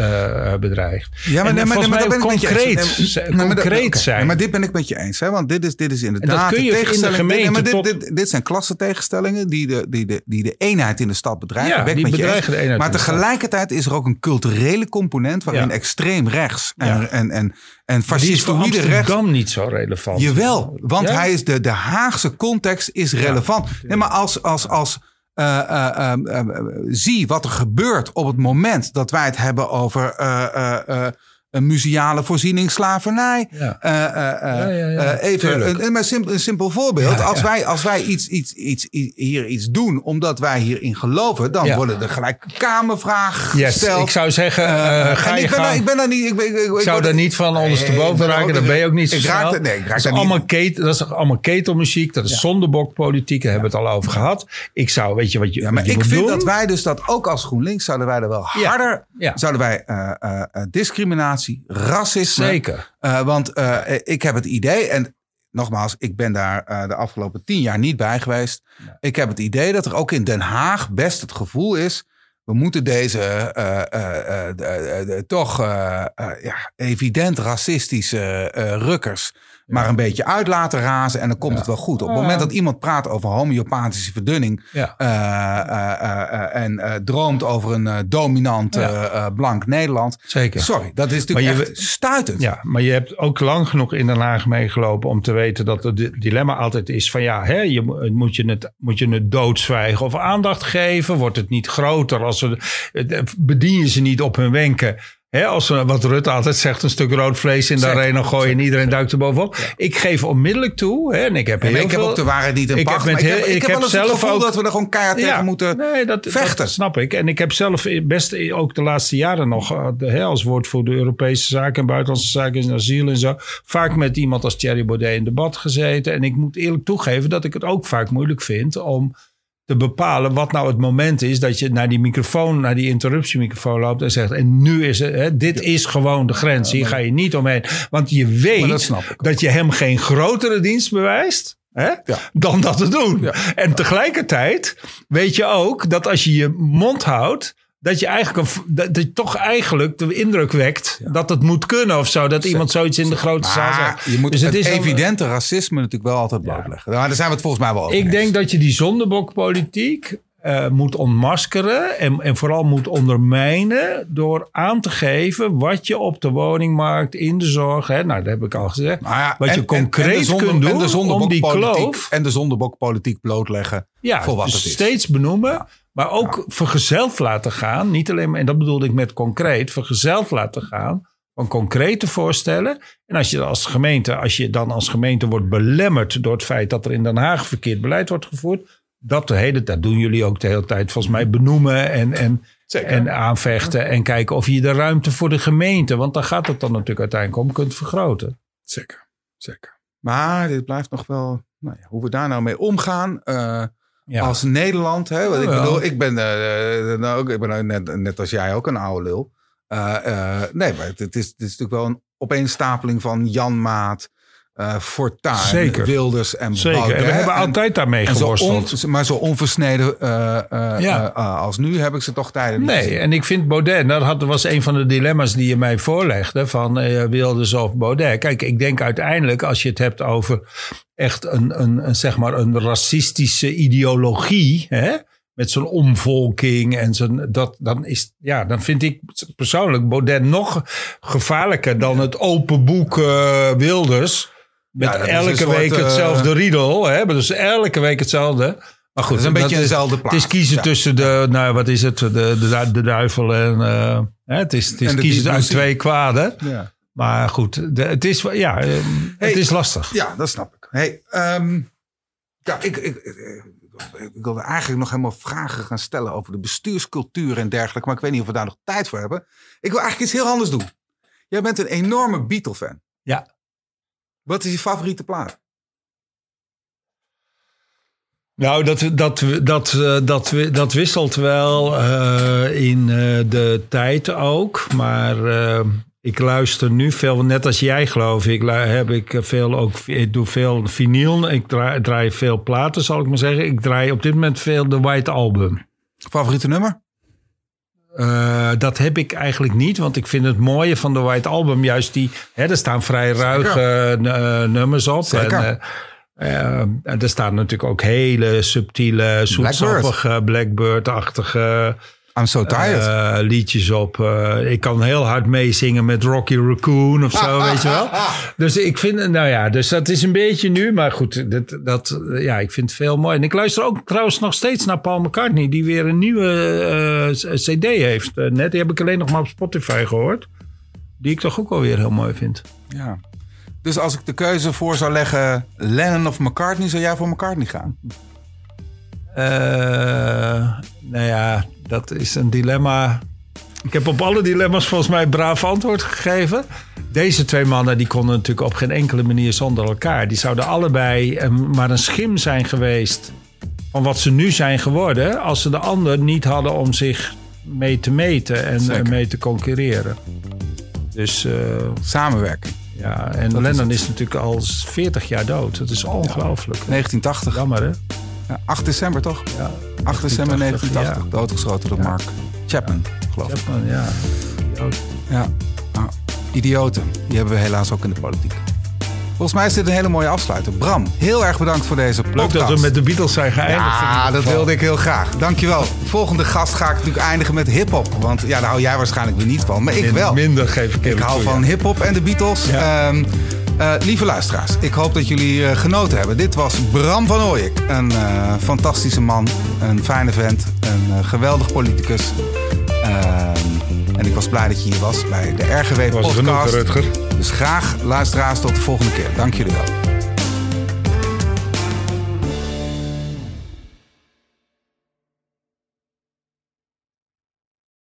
bedreigt. Ja, En volgens mij ben ik met je concreet eens. Nee, maar dat- concreet zijn. Nee, maar dit ben ik met je eens. Hè? Want dit is, dit is inderdaad kun je de in de tegenstelling. gemeente Nee, maar dit, dit, dit zijn klassentegenstellingen die de, die, de, die de eenheid in de stad bedreigen. Ja, Ben die met je eens. bedreigen de eenheid Maar tegelijkertijd is er ook een culturele component waarin Ja. extreem rechts en, Ja. en, en, en Maar is fascistoïde rechts Amsterdam niet zo relevant. Jawel, want hij is de, de Haagse context is relevant. Nee, maar als, als, als eh, eh, eh, zie wat er gebeurt op het moment dat wij het hebben over eh, eh, eh, een museale voorziening slavernij. Ja. Eh, eh, eh, even een, simpel, een simpel voorbeeld. Als wij, als wij iets, iets, iets, hier iets doen omdat wij hierin geloven, dan worden er gelijk kamervragen Yes, gesteld. ik zou zeggen, ga je ik ben, daar- ik ben daar niet. Ik, ben- ik, ik, Ik zou daar niet van ondersteboven Nee, ben raken. Dan ben je ook niet zo ik raak nee, ik raak dat, is allemaal ket, dat is allemaal ketelmuziek. Dat is zondebokpolitiek. Daar hebben we het al over gehad. Ik zou, weet je wat je, Ja, maar je ik vind doen? dat wij dus dat ook als GroenLinks zouden wij er wel harder, zouden wij eh, discriminatie, racisme. Zeker. eh, want eh, ik heb het idee, en nogmaals, ik ben daar eh, de afgelopen tien jaar niet bij geweest. Ik heb het idee dat er ook in Den Haag best het gevoel is. We moeten deze de- de- de- toch ja, evident racistische rukkers maar een beetje uit laten razen en dan komt het wel goed. Op het moment dat iemand praat over homeopathische verdunning eh, eh, eh, en droomt over een dominant blank Nederland. Zeker. Sorry, dat is natuurlijk Maar je- echt stuitend. Ja, maar je hebt ook lang genoeg in Den Haag meegelopen om te weten dat het di- dilemma altijd is van ja, hè, je, mo- moet, je het, moet je het doodzwijgen of aandacht geven? Wordt het niet groter als we, bedien je ze niet op hun wenken? Als we, wat Rutte altijd zegt, een stuk rood vlees in de arena gooien en iedereen duikt er bovenop. Ik geef onmiddellijk toe, hè, en ik heb En heel ik heb ook de waarheid niet in ik heb pacht. ik heb, heel- ik ik heb wel eens het zelf gevoel ook- dat we er gewoon keihard tegen moeten nee, dat, vechten. Dat snap ik. En ik heb zelf best ook de laatste jaren nog, eh, de- hè, als woordvoerder Europese zaken en buitenlandse zaken en asiel en zo, vaak met iemand als Thierry Baudet in debat gezeten. En ik moet eerlijk toegeven dat ik het ook vaak moeilijk vind om te bepalen wat nou het moment is dat je naar die microfoon, naar die interruptiemicrofoon loopt en zegt: En nu is het, hè, dit is gewoon de grens. Hier ga je niet omheen. Want je weet dat je hem geen grotere dienst bewijst. Hè, Ja. Dan dat te doen. Ja. En tegelijkertijd weet je ook dat als je je mond houdt. Dat je eigenlijk een, dat, dat je toch eigenlijk de indruk wekt dat het moet kunnen of zo. Dat iemand zoiets in de grote zaal zegt. je moet Dus het, is evidente racisme natuurlijk wel altijd blootleggen. Maar daar zijn we het volgens mij wel over Ik eens. denk dat je die zondebokpolitiek eh, moet ontmaskeren en, en vooral moet ondermijnen door aan te geven wat je op de woningmarkt, in de zorg, hè, nou dat heb ik al gezegd, Nou ja, wat en- je concreet en de zonder- kunt doen en de om die zondebokpolitiek- kloof En de zondebokpolitiek blootleggen ja, voor wat dus het is. steeds benoemen, maar ook vergezeld laten gaan. Niet alleen, maar- en dat bedoelde ik met concreet, vergezeld laten gaan van concrete voorstellen. En als je als gemeente, als je dan als gemeente wordt belemmerd door het feit dat er in Den Haag verkeerd beleid wordt gevoerd, dat de hele tijd doen jullie ook de hele tijd volgens mij benoemen en, en, Zeker. En aanvechten en kijken of je de ruimte voor de gemeente, want daar gaat het dan natuurlijk uiteindelijk om, kunt vergroten. Zeker, zeker. Maar dit blijft nog wel, nou ja, hoe we daar nou mee omgaan. eh, Ja. Als Nederland, hè, ik bedoel, ik ben, eh, eh, nou, ook- ik ben nou net, net als jij ook een oude lul. Eh, nee, maar het, het is, het is natuurlijk wel een opeenstapeling van Jan Maat, eh Fortuyn, Zeker. Wilders en Zeker. Baudet. En we hebben En- altijd daarmee zo geworsteld. on- maar zo onversneden eh, eh, Ja. als nu heb ik ze toch tijden niet Nee, en ik vind Baudet, dat had, was een van de dilemma's die je mij voorlegde, van Wilders of Baudet. Kijk, ik denk uiteindelijk, als je het hebt over echt een, een, een, zeg maar een racistische ideologie, hè, met zo'n omvolking en zo'n, dat, dan, is, ja, dan vind ik persoonlijk Baudet nog gevaarlijker dan het open boek Wilders. Met Ja, elke soort, week eh, hetzelfde riedel. Hè? Dus elke week hetzelfde. Maar goed, Dat is een beetje dezelfde Het plaat. is kiezen Ja. tussen de, nou wat is het, de, de, de duivel en... eh, hè, het is, het is kiezen uit twee kwaden. Ja. Maar goed, de, het, is, ja, eh, Hey. het is lastig. Ja, dat snap ik. Hey, ehm, ja, ik, ik, ik, ik wilde eigenlijk nog helemaal vragen gaan stellen over de bestuurscultuur en dergelijke. Maar ik weet niet of we daar nog tijd voor hebben. Ik wil eigenlijk iets heel anders doen. Jij bent een enorme Beatle-fan. Ja. Wat is je favoriete plaat? Nou, dat, dat, dat, dat, dat wisselt wel eh, in eh, de tijd ook. Maar eh, ik luister nu veel, net als jij geloof ik, heb ik veel ook, ik doe veel vinyl. Ik draai, draai veel platen, zal ik maar zeggen. Ik draai op dit moment veel de White Album. Favoriete nummer? Eh, dat heb ik eigenlijk niet, want ik vind het mooie van de White Album juist die... Hè, er staan vrij ruige eh, nummers op. Zeker. En, eh, eh, er staan natuurlijk ook hele subtiele, zoetsappige, Blackbird-achtige I'm so tired. eh, liedjes op. Eh, ik kan heel hard meezingen met Rocky Raccoon of zo, weet je wel. Dus ik vind, nou ja, dus dat is een beetje nu. Maar goed, dat, dat, ja, ik vind het veel mooi. En ik luister ook trouwens nog steeds naar Paul McCartney, die weer een nieuwe eh, CD heeft. eh, net, die heb ik alleen nog maar op Spotify gehoord. Die ik toch ook alweer heel mooi vind. ja. Dus als ik de keuze voor zou leggen, Lennon of McCartney, zou jij voor McCartney gaan? Eh, nou ja, dat is een dilemma. Ik heb op alle dilemma's volgens mij braaf antwoord gegeven. Deze twee mannen die konden natuurlijk op geen enkele manier zonder elkaar. Die zouden allebei eh, maar een schim zijn geweest van wat ze nu zijn geworden... als ze de ander niet hadden om zich mee te meten en Zeker. eh, mee te concurreren. Dus Samenwerking. ja, en Lennon is, natuurlijk al 40 jaar dood. Dat is ongelooflijk. 1980. Jammer hè? Ja, 8 december toch? Ja, 8 december 1980, 1980. Doodgeschoten door Mark Chapman, geloof ik. Chapman, ja. Ja. Nou, idioten. Die hebben we helaas ook in de politiek. Volgens mij is dit een hele mooie afsluiter. Bram, heel erg bedankt voor deze podcast. Leuk dat we met de Beatles zijn geëindigd. in Ja, dat wilde ik heel graag. Dankjewel. Volgende gast ga ik natuurlijk eindigen met hip-hop. Want ja, daar hou jij waarschijnlijk weer niet van. Maar ik wel. Minder geef ik Ik hou toe, van ja. hip-hop en de Beatles. Ja. Ehm, eh, lieve luisteraars, ik hoop dat jullie eh, genoten hebben. Dit was Bram van Ooyek. Een eh, fantastische man, een fijne vent, een geweldig politicus. Ehm, en ik was blij dat je hier was bij de RGW Was Podcast. genoeg, Rutger. Dus graag luisteraars tot de volgende keer. Dank jullie wel.